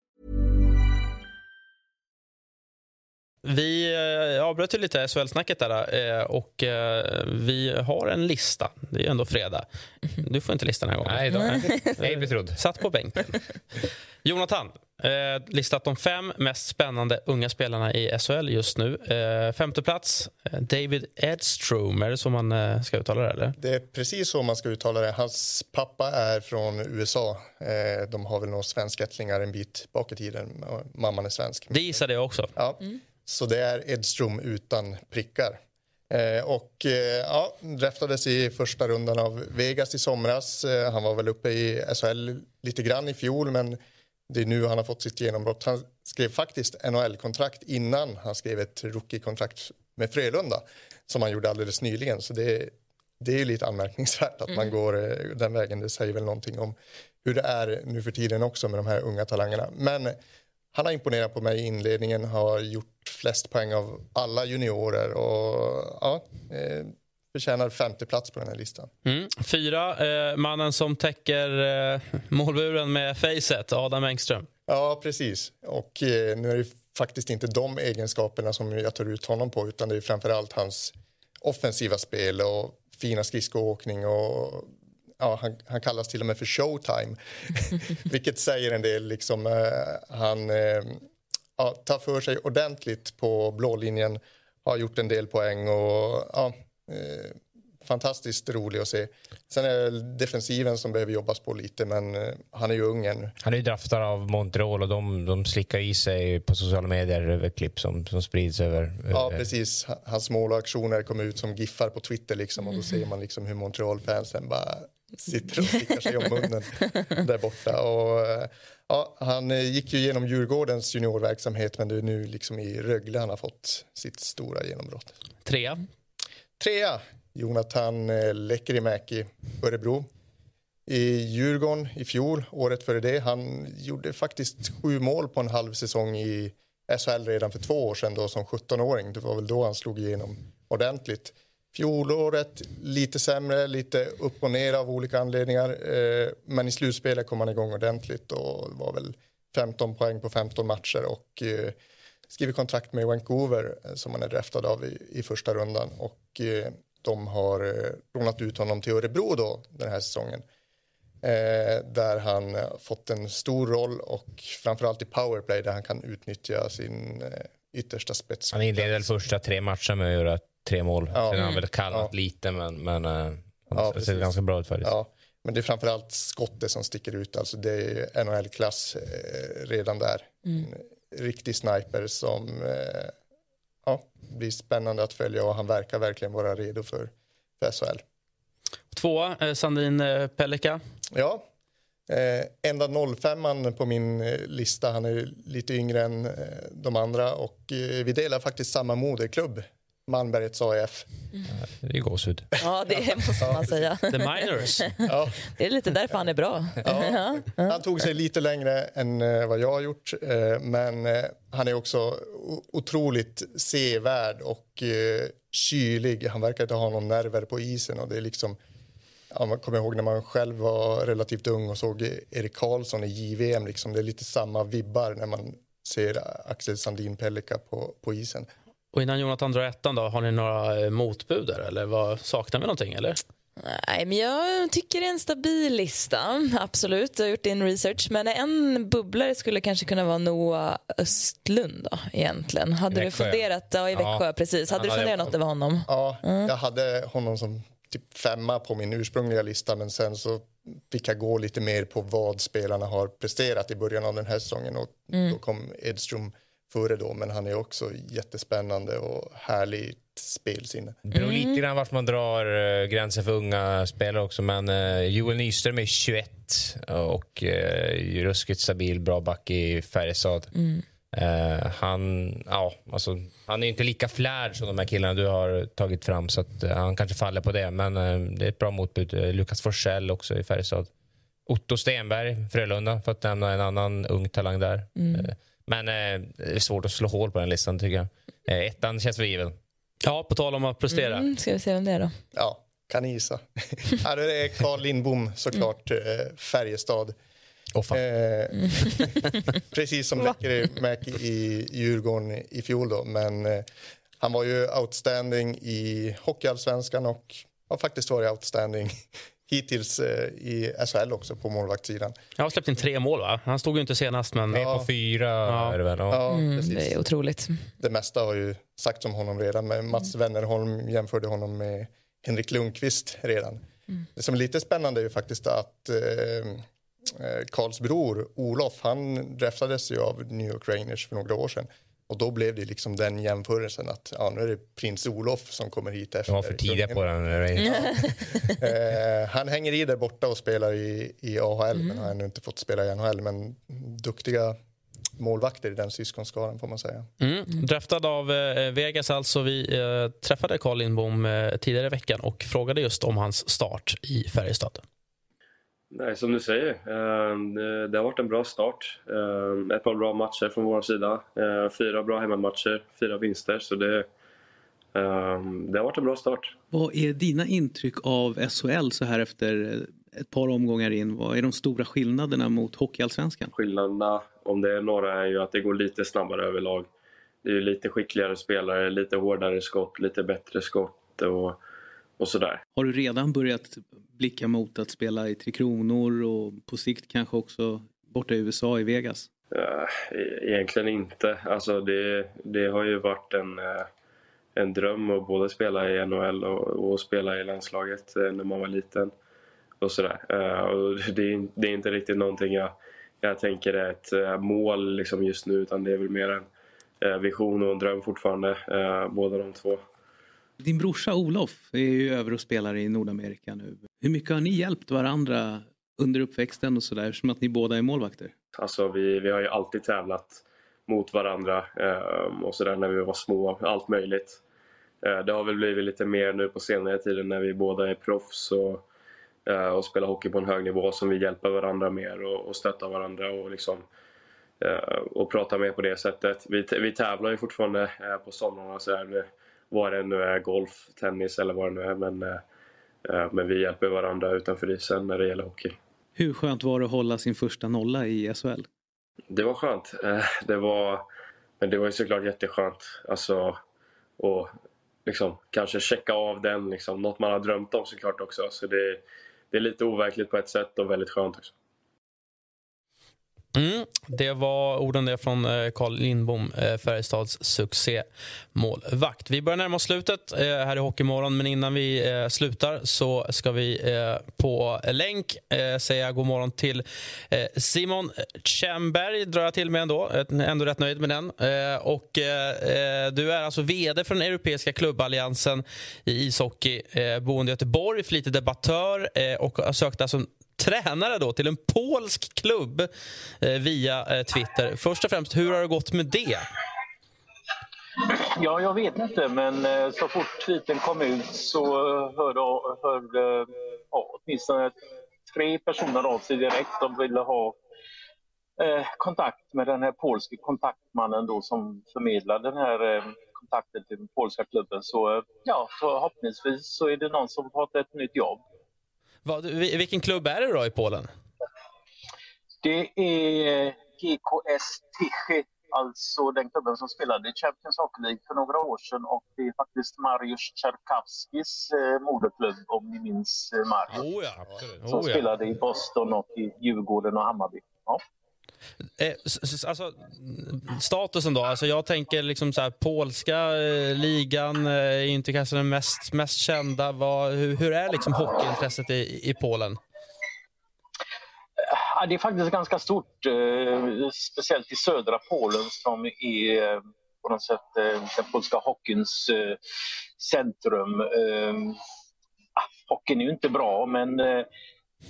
Vi eh, avbröt ju lite SHL-snacket där eh, och eh, vi har en lista. Det är ju ändå fredag. Du får inte listan den här gången. Nej då. Ej betrodd. Satt på bänken. (laughs) Jonathan, listat de fem mest spännande unga spelarna i SHL just nu. Femte plats, David Edstrom. Är det så man ska uttala det? Eller? Det är precis så man ska uttala det. Hans pappa är från USA. De har väl några svenskättlingar en bit bak i tiden. Mamman är svensk. Det gissade jag också. Ja. Så det är Edström utan prickar. Eh, och eh, ja, draftades i första rundan av Vegas i somras. Eh, han var väl uppe i SHL lite grann i fjol men det är nu han har fått sitt genombrott. Han skrev faktiskt NHL-kontrakt innan han skrev ett rookie-kontrakt med Frölunda som han gjorde alldeles nyligen. Så det, det är lite anmärkningsvärt att Mm. man går eh, den vägen. Det säger väl någonting om hur det är nu för tiden också med de här unga talangerna. Men han har imponerat på mig i inledningen, har gjort flest poäng av alla juniorer och ja, eh, förtjänar femte plats på den här listan. Mm. Fyra, eh, mannen som täcker eh, målburen med facet, Adam Engström. Ja, precis. Och eh, nu är det faktiskt inte de egenskaperna som jag tar ut honom på utan det är framförallt hans offensiva spel och fina skridskoåkning och ja, han, han kallas till och med för showtime. (laughs) Vilket säger en del. Liksom, eh, han eh, ja, tar för sig ordentligt på blå linjen, har gjort en del poäng och ja, eh, fantastiskt rolig att se. Sen är det defensiven som behöver jobbas på lite men eh, han är ju ung ännu. Han är ju draftad av Montreal och de, de slickar i sig på sociala medier över klipp som, som sprids över... Ja, precis. Hans mål och aktioner kommer ut som giffar på Twitter liksom, och då ser man liksom hur Montreal-fansen bara sitter och slickar sig om munnen där borta. Och, eh, ja, han eh, gick ju igenom Djurgårdens juniorverksamhet men det är nu liksom i Rögle han har fått sitt stora genombrott. Trea. Trea, Jonathan eh, Lekkerimäki, Örebro. I Djurgården i fjol, året före det, han gjorde faktiskt sju mål på en halv säsong i SHL redan för två år sedan då, som 17-åring. Det var väl då han slog igenom ordentligt. Fjolåret lite sämre, lite upp och ner av olika anledningar. Eh, men i slutspelet kom han igång ordentligt och var väl 15 poäng på 15 matcher och eh, skriver kontrakt med Vancouver eh, som han är draftad av i, i första rundan. Och de har lånat ut honom till Örebro då den här säsongen. Eh, där han fått en stor roll och framförallt i powerplay där han kan utnyttja sin eh, yttersta spets. Han inleder första tre matcherna med att göra tre mål. Ja. Sen har han Mm. väl kallat Ja. lite, men, men eh, han Ja, ser precis. ganska bra ut faktiskt. Ja, men det är framförallt skottet som sticker ut. Alltså det är NHL-klass eh, redan där. Mm. En riktig sniper som eh, ja, blir spännande att följa och han verkar verkligen vara redo för, för SHL. Tvåa, eh, Sandin Pellikka. Ja, eh, enda 05 på min lista. Han är lite yngre än eh, de andra och eh, vi delar faktiskt samma moderklubb, Malmbergets AIF. Det är gåshud. Ja, det måste man säga. (laughs) The Miners. Ja. Det är lite därför han är bra. (laughs) Ja. Han tog sig lite längre än eh, vad jag har gjort, eh, men eh, han är också otroligt sevärd och kylig. Han verkar inte ha någon nerver på isen och det är liksom Ja, man kommer ihåg när man själv var relativt ung och såg Erik Karlsson i JVM. Liksom. Det är lite samma vibbar när man ser Axel Sandin Pellikka på, på isen. Och innan Jonathan drar ettan då, har ni några eh, motbud där, eller vad, saknar vi någonting eller? Nej, men jag tycker det är en stabil lista. Absolut, jag har gjort din research. Men en bubblare skulle kanske kunna vara Noah Östlund då, egentligen. Hade du funderat? Ja, i Växjö, Ja. precis. Hade Han du hade- funderat något över honom? Ja, Mm. jag hade honom som typ femma på min ursprungliga lista men sen så fick jag gå lite mer på vad spelarna har presterat i början av den här säsongen och Mm. då kom Edström före då men han är också jättespännande och härligt spelsinne. Det beror Mm. lite grann vart man drar eh, gränsen för unga spelare också. Men uh, Joel Nyström är 21 och uh, ruskigt stabil, bra back i Färjestad. Mm. Eh, han, ja, alltså, han är inte lika flärd som de här killarna du har tagit fram så att, eh, han kanske faller på det. Men eh, det är ett bra motbud. Uh, Lukas Forsell också i Färjestad. Otto Stenberg, Frölunda, för att nämna en annan ung talang där. Mm. Men eh, det är svårt att slå hål på den listan tycker jag. Eh, ettan känns väl given. Ja, på tal om att prestera. Mm, ska vi se vem det är då? Ja, kan ni gissa? (laughs) ja, det är Carl Lindbom såklart, Mm. eh, Färjestad. Eh, (laughs) precis som Lekkerimäki i Djurgården i fjol då. Men eh, han var ju outstanding i Hockeyallsvenskan och har faktiskt varit outstanding hittills eh, i SHL också på målvaktssidan. Jag har släppt in tre mål va? Han stod ju inte senast men... Med på fyra ja. är det väl? Ja, Mm, det är otroligt. Det mesta har ju sagts om honom redan. Men Mats Wennerholm jämförde honom med Henrik Lundqvist redan. Mm. Det som är lite spännande är ju faktiskt att eh, eh, Karls bror Olof, han draftades ju av New York Rangers för några år sedan. Och då blev det liksom den jämförelsen att ja, nu är det prins Olof som kommer hit efter. Var för tidiga på den. (laughs) eh, han hänger i där borta och spelar i, i AHL Mm. men har ännu inte fått spela i NHL. Men duktiga målvakter i den syskonskaran får man säga. Mm. Draftad av eh, Vegas alltså. Vi eh, träffade Carl Lindbom eh, tidigare i veckan och frågade just om hans start i Färjestad. Nej, som du säger, eh, det- har varit en bra start. Eh, Ett par bra matcher från vår sida. Eh, Fyra bra hemmamatcher, fyra vinster. Så det, det har varit en bra start. Vad är dina intryck av SHL så här efter ett par omgångar in? Vad är de stora skillnaderna mot Hockeyallsvenskan? Skillnaderna, om det är några, är ju att det går lite snabbare överlag. Det är lite skickligare spelare, lite hårdare skott, lite bättre skott och, och sådär. Har du redan börjat blicka mot att spela i Tre Kronor och på sikt kanske också borta i USA i Vegas? Eh, e- Egentligen inte. Alltså det, det har ju varit en, eh, en dröm att både spela i NHL och, och spela i landslaget eh, när man var liten. Och sådär. Och (laughs) det, är, det är inte riktigt någonting jag, jag tänker är ett mål liksom just nu utan det är väl mer en vision och en dröm fortfarande, båda de två. Din brorsa Olof är ju över och spelar i Nordamerika nu. Hur mycket har ni hjälpt varandra under uppväxten och sådär, som att ni båda är målvakter? Alltså vi, vi har ju alltid tävlat mot varandra eh, och sådär när vi var små, allt möjligt. Eh, det har väl blivit lite mer nu på senare tiden när vi båda är proffs och, eh, och spelar hockey på en hög nivå som vi hjälper varandra mer och, och stöttar varandra och liksom eh, och pratar mer på det sättet. Vi, vi tävlar ju fortfarande eh, på somrarna så här, vad det nu är, golf, tennis eller vad det nu är men, eh, eh, men vi hjälper varandra utanför isen när det gäller hockey. Hur skönt var det att hålla sin första nolla i SHL? Det var skönt. Eh, Det var, men det var ju såklart jätteskönt. Alltså, och liksom, kanske checka av den. Liksom, något man har drömt om såklart också. Så det, det är lite overkligt på ett sätt och väldigt skönt också. Mm, det var orden där från eh, Carl Lindbom, eh, Färjestads succémålvakt. Vi börjar närma oss slutet eh, här i Hockeymorgon, men innan vi slutar så ska vi på länk säga god morgon till Simon Tjernberg, drar jag till med ändå. Ändå rätt nöjd med den. Och, du är alltså vd för den europeiska klubballiansen i ishockey, boende i Göteborg, flitig debattör och har sökt alltså tränare då till en polsk klubb eh, via eh, Twitter. Först och främst, hur har det gått med det? Ja, jag vet inte, men eh, så fort tweeten kom ut så eh, hörde, hörde eh, ja, åtminstone tre personer av sig direkt. De ville ha eh, kontakt med den här polske kontaktmannen då som förmedlade den här eh, kontakten till den polska klubben. Så eh, ja, förhoppningsvis så är det någon som har fått ett nytt jobb. Vad, vi- vilken klubb är det då i Polen? Det är GKS Tychy, alltså den klubben som spelade i Champions Hockey League för några år sedan och det är faktiskt Mariusz Czerkawskis eh, moderklubb om ni minns eh, Mariusz. Oh ja, Som Oh ja. spelade i Boston och i Djurgården och Hammarby. Ja. Eh, alltså, statusen då? Alltså, jag tänker liksom så här, polska eh, ligan eh, är inte kanske den mest, mest kända. Vad, hur, hur är liksom hockeyintresset i, i Polen? Ja, det är faktiskt ganska stort, eh, speciellt i södra Polen som är eh, på något sätt eh, den polska hockeyns eh, centrum. Eh, ah, hockeyn är ju inte bra, men eh,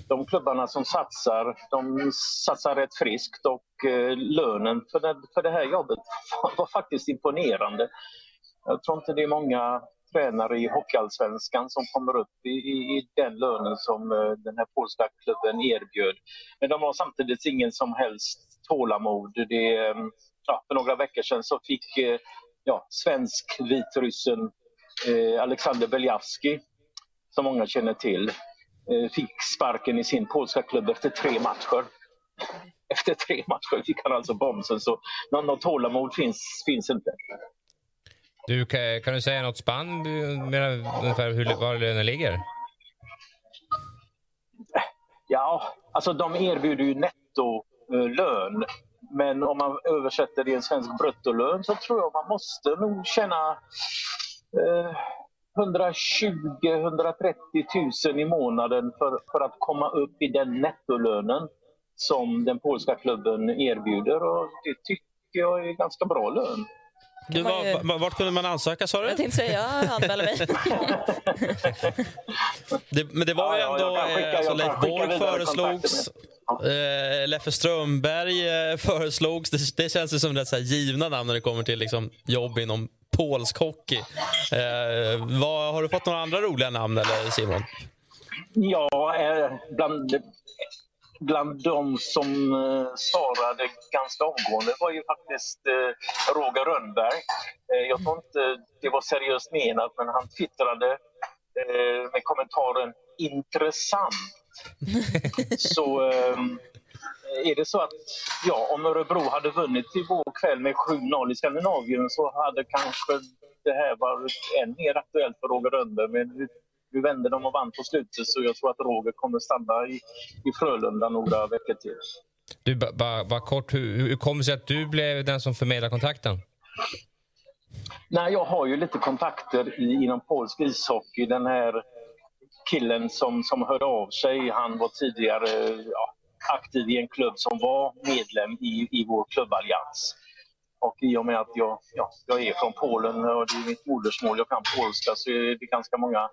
de klubbarna som satsar, de satsar rätt friskt och eh, lönen för det, för det här jobbet (laughs) var faktiskt imponerande. Jag tror inte det är många tränare i Hockeyallsvenskan som kommer upp i, i, i den lönen som eh, den här polska klubben erbjöd. Men de har samtidigt ingen som helst tålamod. Det, eh, ja, för några veckor sedan så fick ja, svensk-vitryssen eh, Alexander Beljavski, som många känner till, fick sparken i sin polska klubb efter tre matcher. (laughs) Efter tre matcher fick han alltså bromsen, så någon tålamod finns, finns inte. Du, kan, du säga något spann ungefär hur, var lönen ligger? Ja, alltså de erbjuder ju nettolön. Men om man översätter det i en svensk bruttolön så tror jag man måste nog tjäna eh, 120-130 000 i månaden för, för att komma upp i den nettolönen som den polska klubben erbjuder. Och det tycker jag är ganska bra lön Du, var, var- vart kunde man ansöka sa du? Jag tänkte säga, jag anmäler mig. (laughs) Det, men det var ju Ja, ja, ändå... skicka- eh, alltså, jag kan Leif skicka Borg föreslogs. Eh, Leffe Strömberg eh, föreslogs. Det, det känns ju som rätt så här givna namn när det kommer till liksom, jobb inom polsk hockey. Eh, vad, har du fått några andra roliga namn eller Simon? Ja, eh, bland, bland de som eh, svarade ganska omgående var ju faktiskt eh, Roger Rönnberg. Eh, jag tror inte det var seriöst menat, men han twittrade eh, med kommentaren intressant. (laughs) Så eh, är det så att ja, om Örebro hade vunnit igår kväll med 7-0 i Skandinavien så hade kanske det här varit än mer aktuellt för Roger Rönnberg. Men nu, nu vände de och vann på slutet så jag tror att Roger kommer stanna i, i Frölunda några veckor till. Du, bara ba, ba kort, hur, hur kom det sig att du blev den som förmedlade kontakten? Nej, jag har ju lite kontakter i, inom polsk ishockey. Den här killen som, som hörde av sig, han var tidigare ja, aktiv i en klubb som var medlem i, i vår klubballians. Och i och med att jag, ja, jag är från Polen och det är mitt modersmål, jag kan polska, så är det ganska många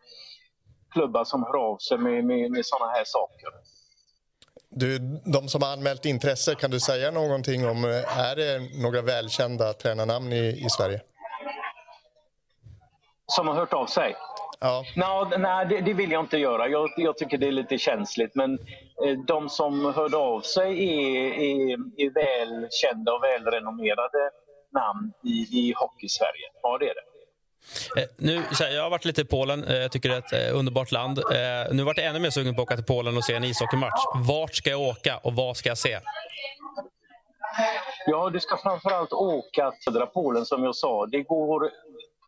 klubbar som hör av sig med, med, med sådana här saker. Du, de som har anmält intresse, kan du säga någonting om... eh, Är det några välkända tränarnamn i, i Sverige? Som har hört av sig? Ja. Nå, nej, det, det vill jag inte göra. Jag, jag tycker det är lite känsligt. Men eh, de som hörde av sig är, är, är välkända och välrenommerade namn i, i Hockey-Sverige. Ja, det är det. Eh, nu, jag har varit lite i Polen. Eh, jag tycker det är ett eh, underbart land. Eh, nu vart jag ännu mer sugen på att åka till Polen och se en ishockeymatch. Vart ska jag åka och vad ska jag se? Ja, du ska framförallt åka till södra Polen som jag sa. Det går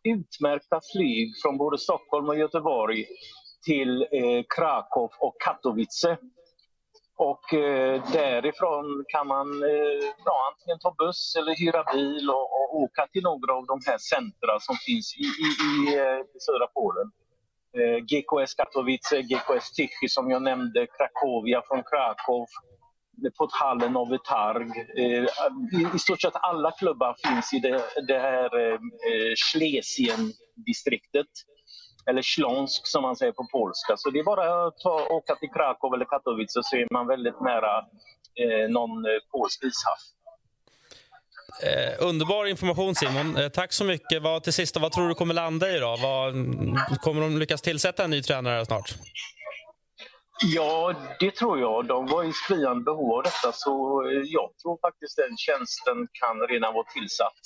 utmärkta flyg från både Stockholm och Göteborg till eh, Krakow och Katowice. Och eh, därifrån kan man eh, ja, antingen ta buss eller hyra bil och, och åka till några av de här centra som finns i, i, i, eh, i södra Polen. Eh, GKS Katowice, GKS Tichy som jag nämnde, Krakowia från Krakow, Podhallen och Targ. Eh, I, stort sett alla klubbar finns i det, det här eh, eh, Schlesien-distriktet. Eller Śląsk som man säger på polska. Så det är bara att ta, åka till Krakow eller Katowice så är man väldigt nära eh, någon polsk ishall. Eh, underbar information Simon. Eh, tack så mycket. Vad, till sist, vad tror du kommer landa i? Då? Vad, kommer de lyckas tillsätta en ny tränare snart? Ja, det tror jag. De var i skriande behov av detta så eh, jag tror faktiskt den tjänsten kan redan vara tillsatt.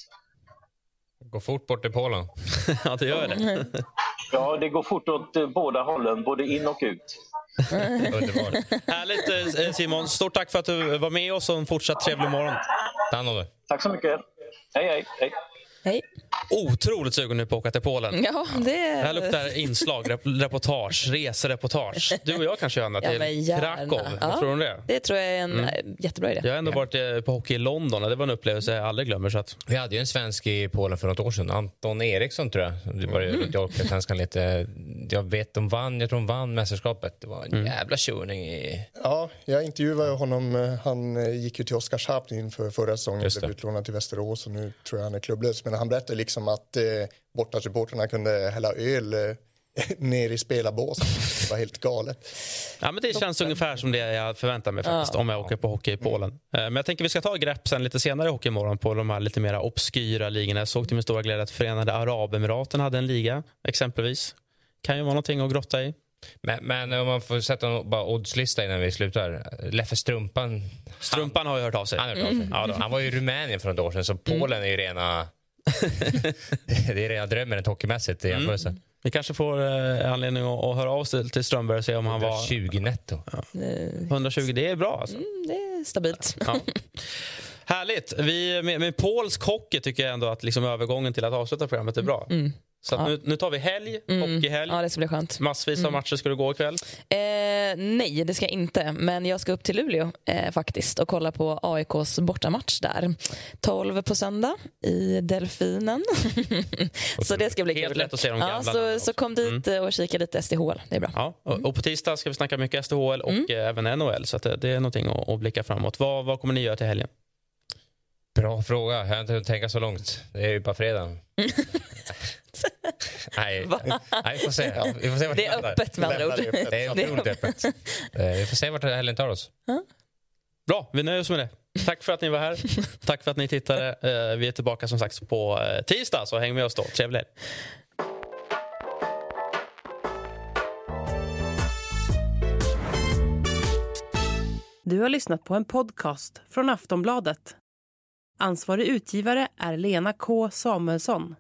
Gå fort bort till Polen. (laughs) ja, det gör det. (laughs) Ja, det går fort åt eh, båda hållen, både in och ut. (laughs) Härligt eh, Simon. Stort tack för att du var med oss och en fortsatt trevlig morgon. Ta hand om dig. Tack så mycket. Hej, hej. hej. Hej. Otroligt sugen nu på att åka till Polen. Ja, det... Det här luktar inslag, rep- reportage, resereportage. Du och jag kanske Ja, till gärna. Krakow. Ja. tror du det? Det tror jag är en Mm. eh, jättebra idé. Jag har ändå varit eh, på hockey i London och det var en upplevelse jag aldrig glömmer. Så att... Vi hade ju en svensk i Polen för något år sedan, Anton Eriksson tror jag. Det var Mm. jag svenskan lite. Jag vet de vann, jag tror de vann mästerskapet. Det var en Mm. jävla tjurning i... Ja, jag intervjuade honom. eh, Han gick ju till Oskarshamn inför förra säsongen. Blev utlånad till Västerås och nu tror jag han är klubblös. Men han berättade liksom att eh, bortasupportrarna kunde hälla öl eh, (laughs) ner i spelarbåsen. Det var helt galet. Ja, men det känns ungefär som det jag förväntar mig faktiskt Ja. om jag åker på hockey i Polen. Eh, Men jag tänker vi ska ta grepp sen lite senare i Hockeymorgon på de här lite mer obskyra ligorna. Jag såg till min stora glädje att Förenade Arabemiraten hade en liga exempelvis. Kan ju vara någonting att grotta i. Men, men om man får sätta en bara oddslista innan vi slutar. Leffe Strumpan. Strumpan har ju hört av sig. Han, hört av sig. Mm. Ja, då. han var ju i Rumänien för något år sedan, så Polen är ju rena... (laughs) det är rena drömmen rent hockeymässigt i jämförelse. Mm. Vi kanske får eh, anledning att, att höra av sig till Strömberg och se om han var... 120 netto. Eh, 120, det är bra alltså. Det är stabilt. Ja. Härligt. Vi, med, med polsk hockey tycker jag ändå att liksom övergången till att avsluta programmet är bra. Mm. Så att Ja. nu, nu tar vi helg, hockeyhelg. Ja, det ska bli skönt. Massvis av Mm. matcher ska du gå ikväll. Eh, nej, det ska jag inte. Men jag ska upp till Luleå eh, faktiskt och kolla på AIKs bortamatch där. 12 på söndag i Delfinen. (laughs) så det ska bli Helt kul. lätt att se de ja, gamla så, namnen så kom dit eh, och kika lite SDHL. Det är bra. Ja, och, och på tisdag ska vi snacka mycket SDHL och Mm. eh, även NHL. Så att det, det är någonting att, att blicka framåt. Vad, vad kommer ni göra till helgen? Bra fråga. Jag har inte hunnit tänka så långt. Det är ju bara fredagen. (laughs) (laughs) Nej, nej, vi får se. Vi får se vart Det är öppet med andra ord. Det är otroligt öppet. Eh, Vi får se vart helgen tar oss. Bra, vi nöjer oss med det. Tack för att ni var här. Tack för att ni tittade. Eh, Vi är tillbaka som sagt på eh, tisdag, så häng med oss då. Trevlig helg. Du har lyssnat på en podcast från Aftonbladet. Ansvarig utgivare är Lena K Samuelsson.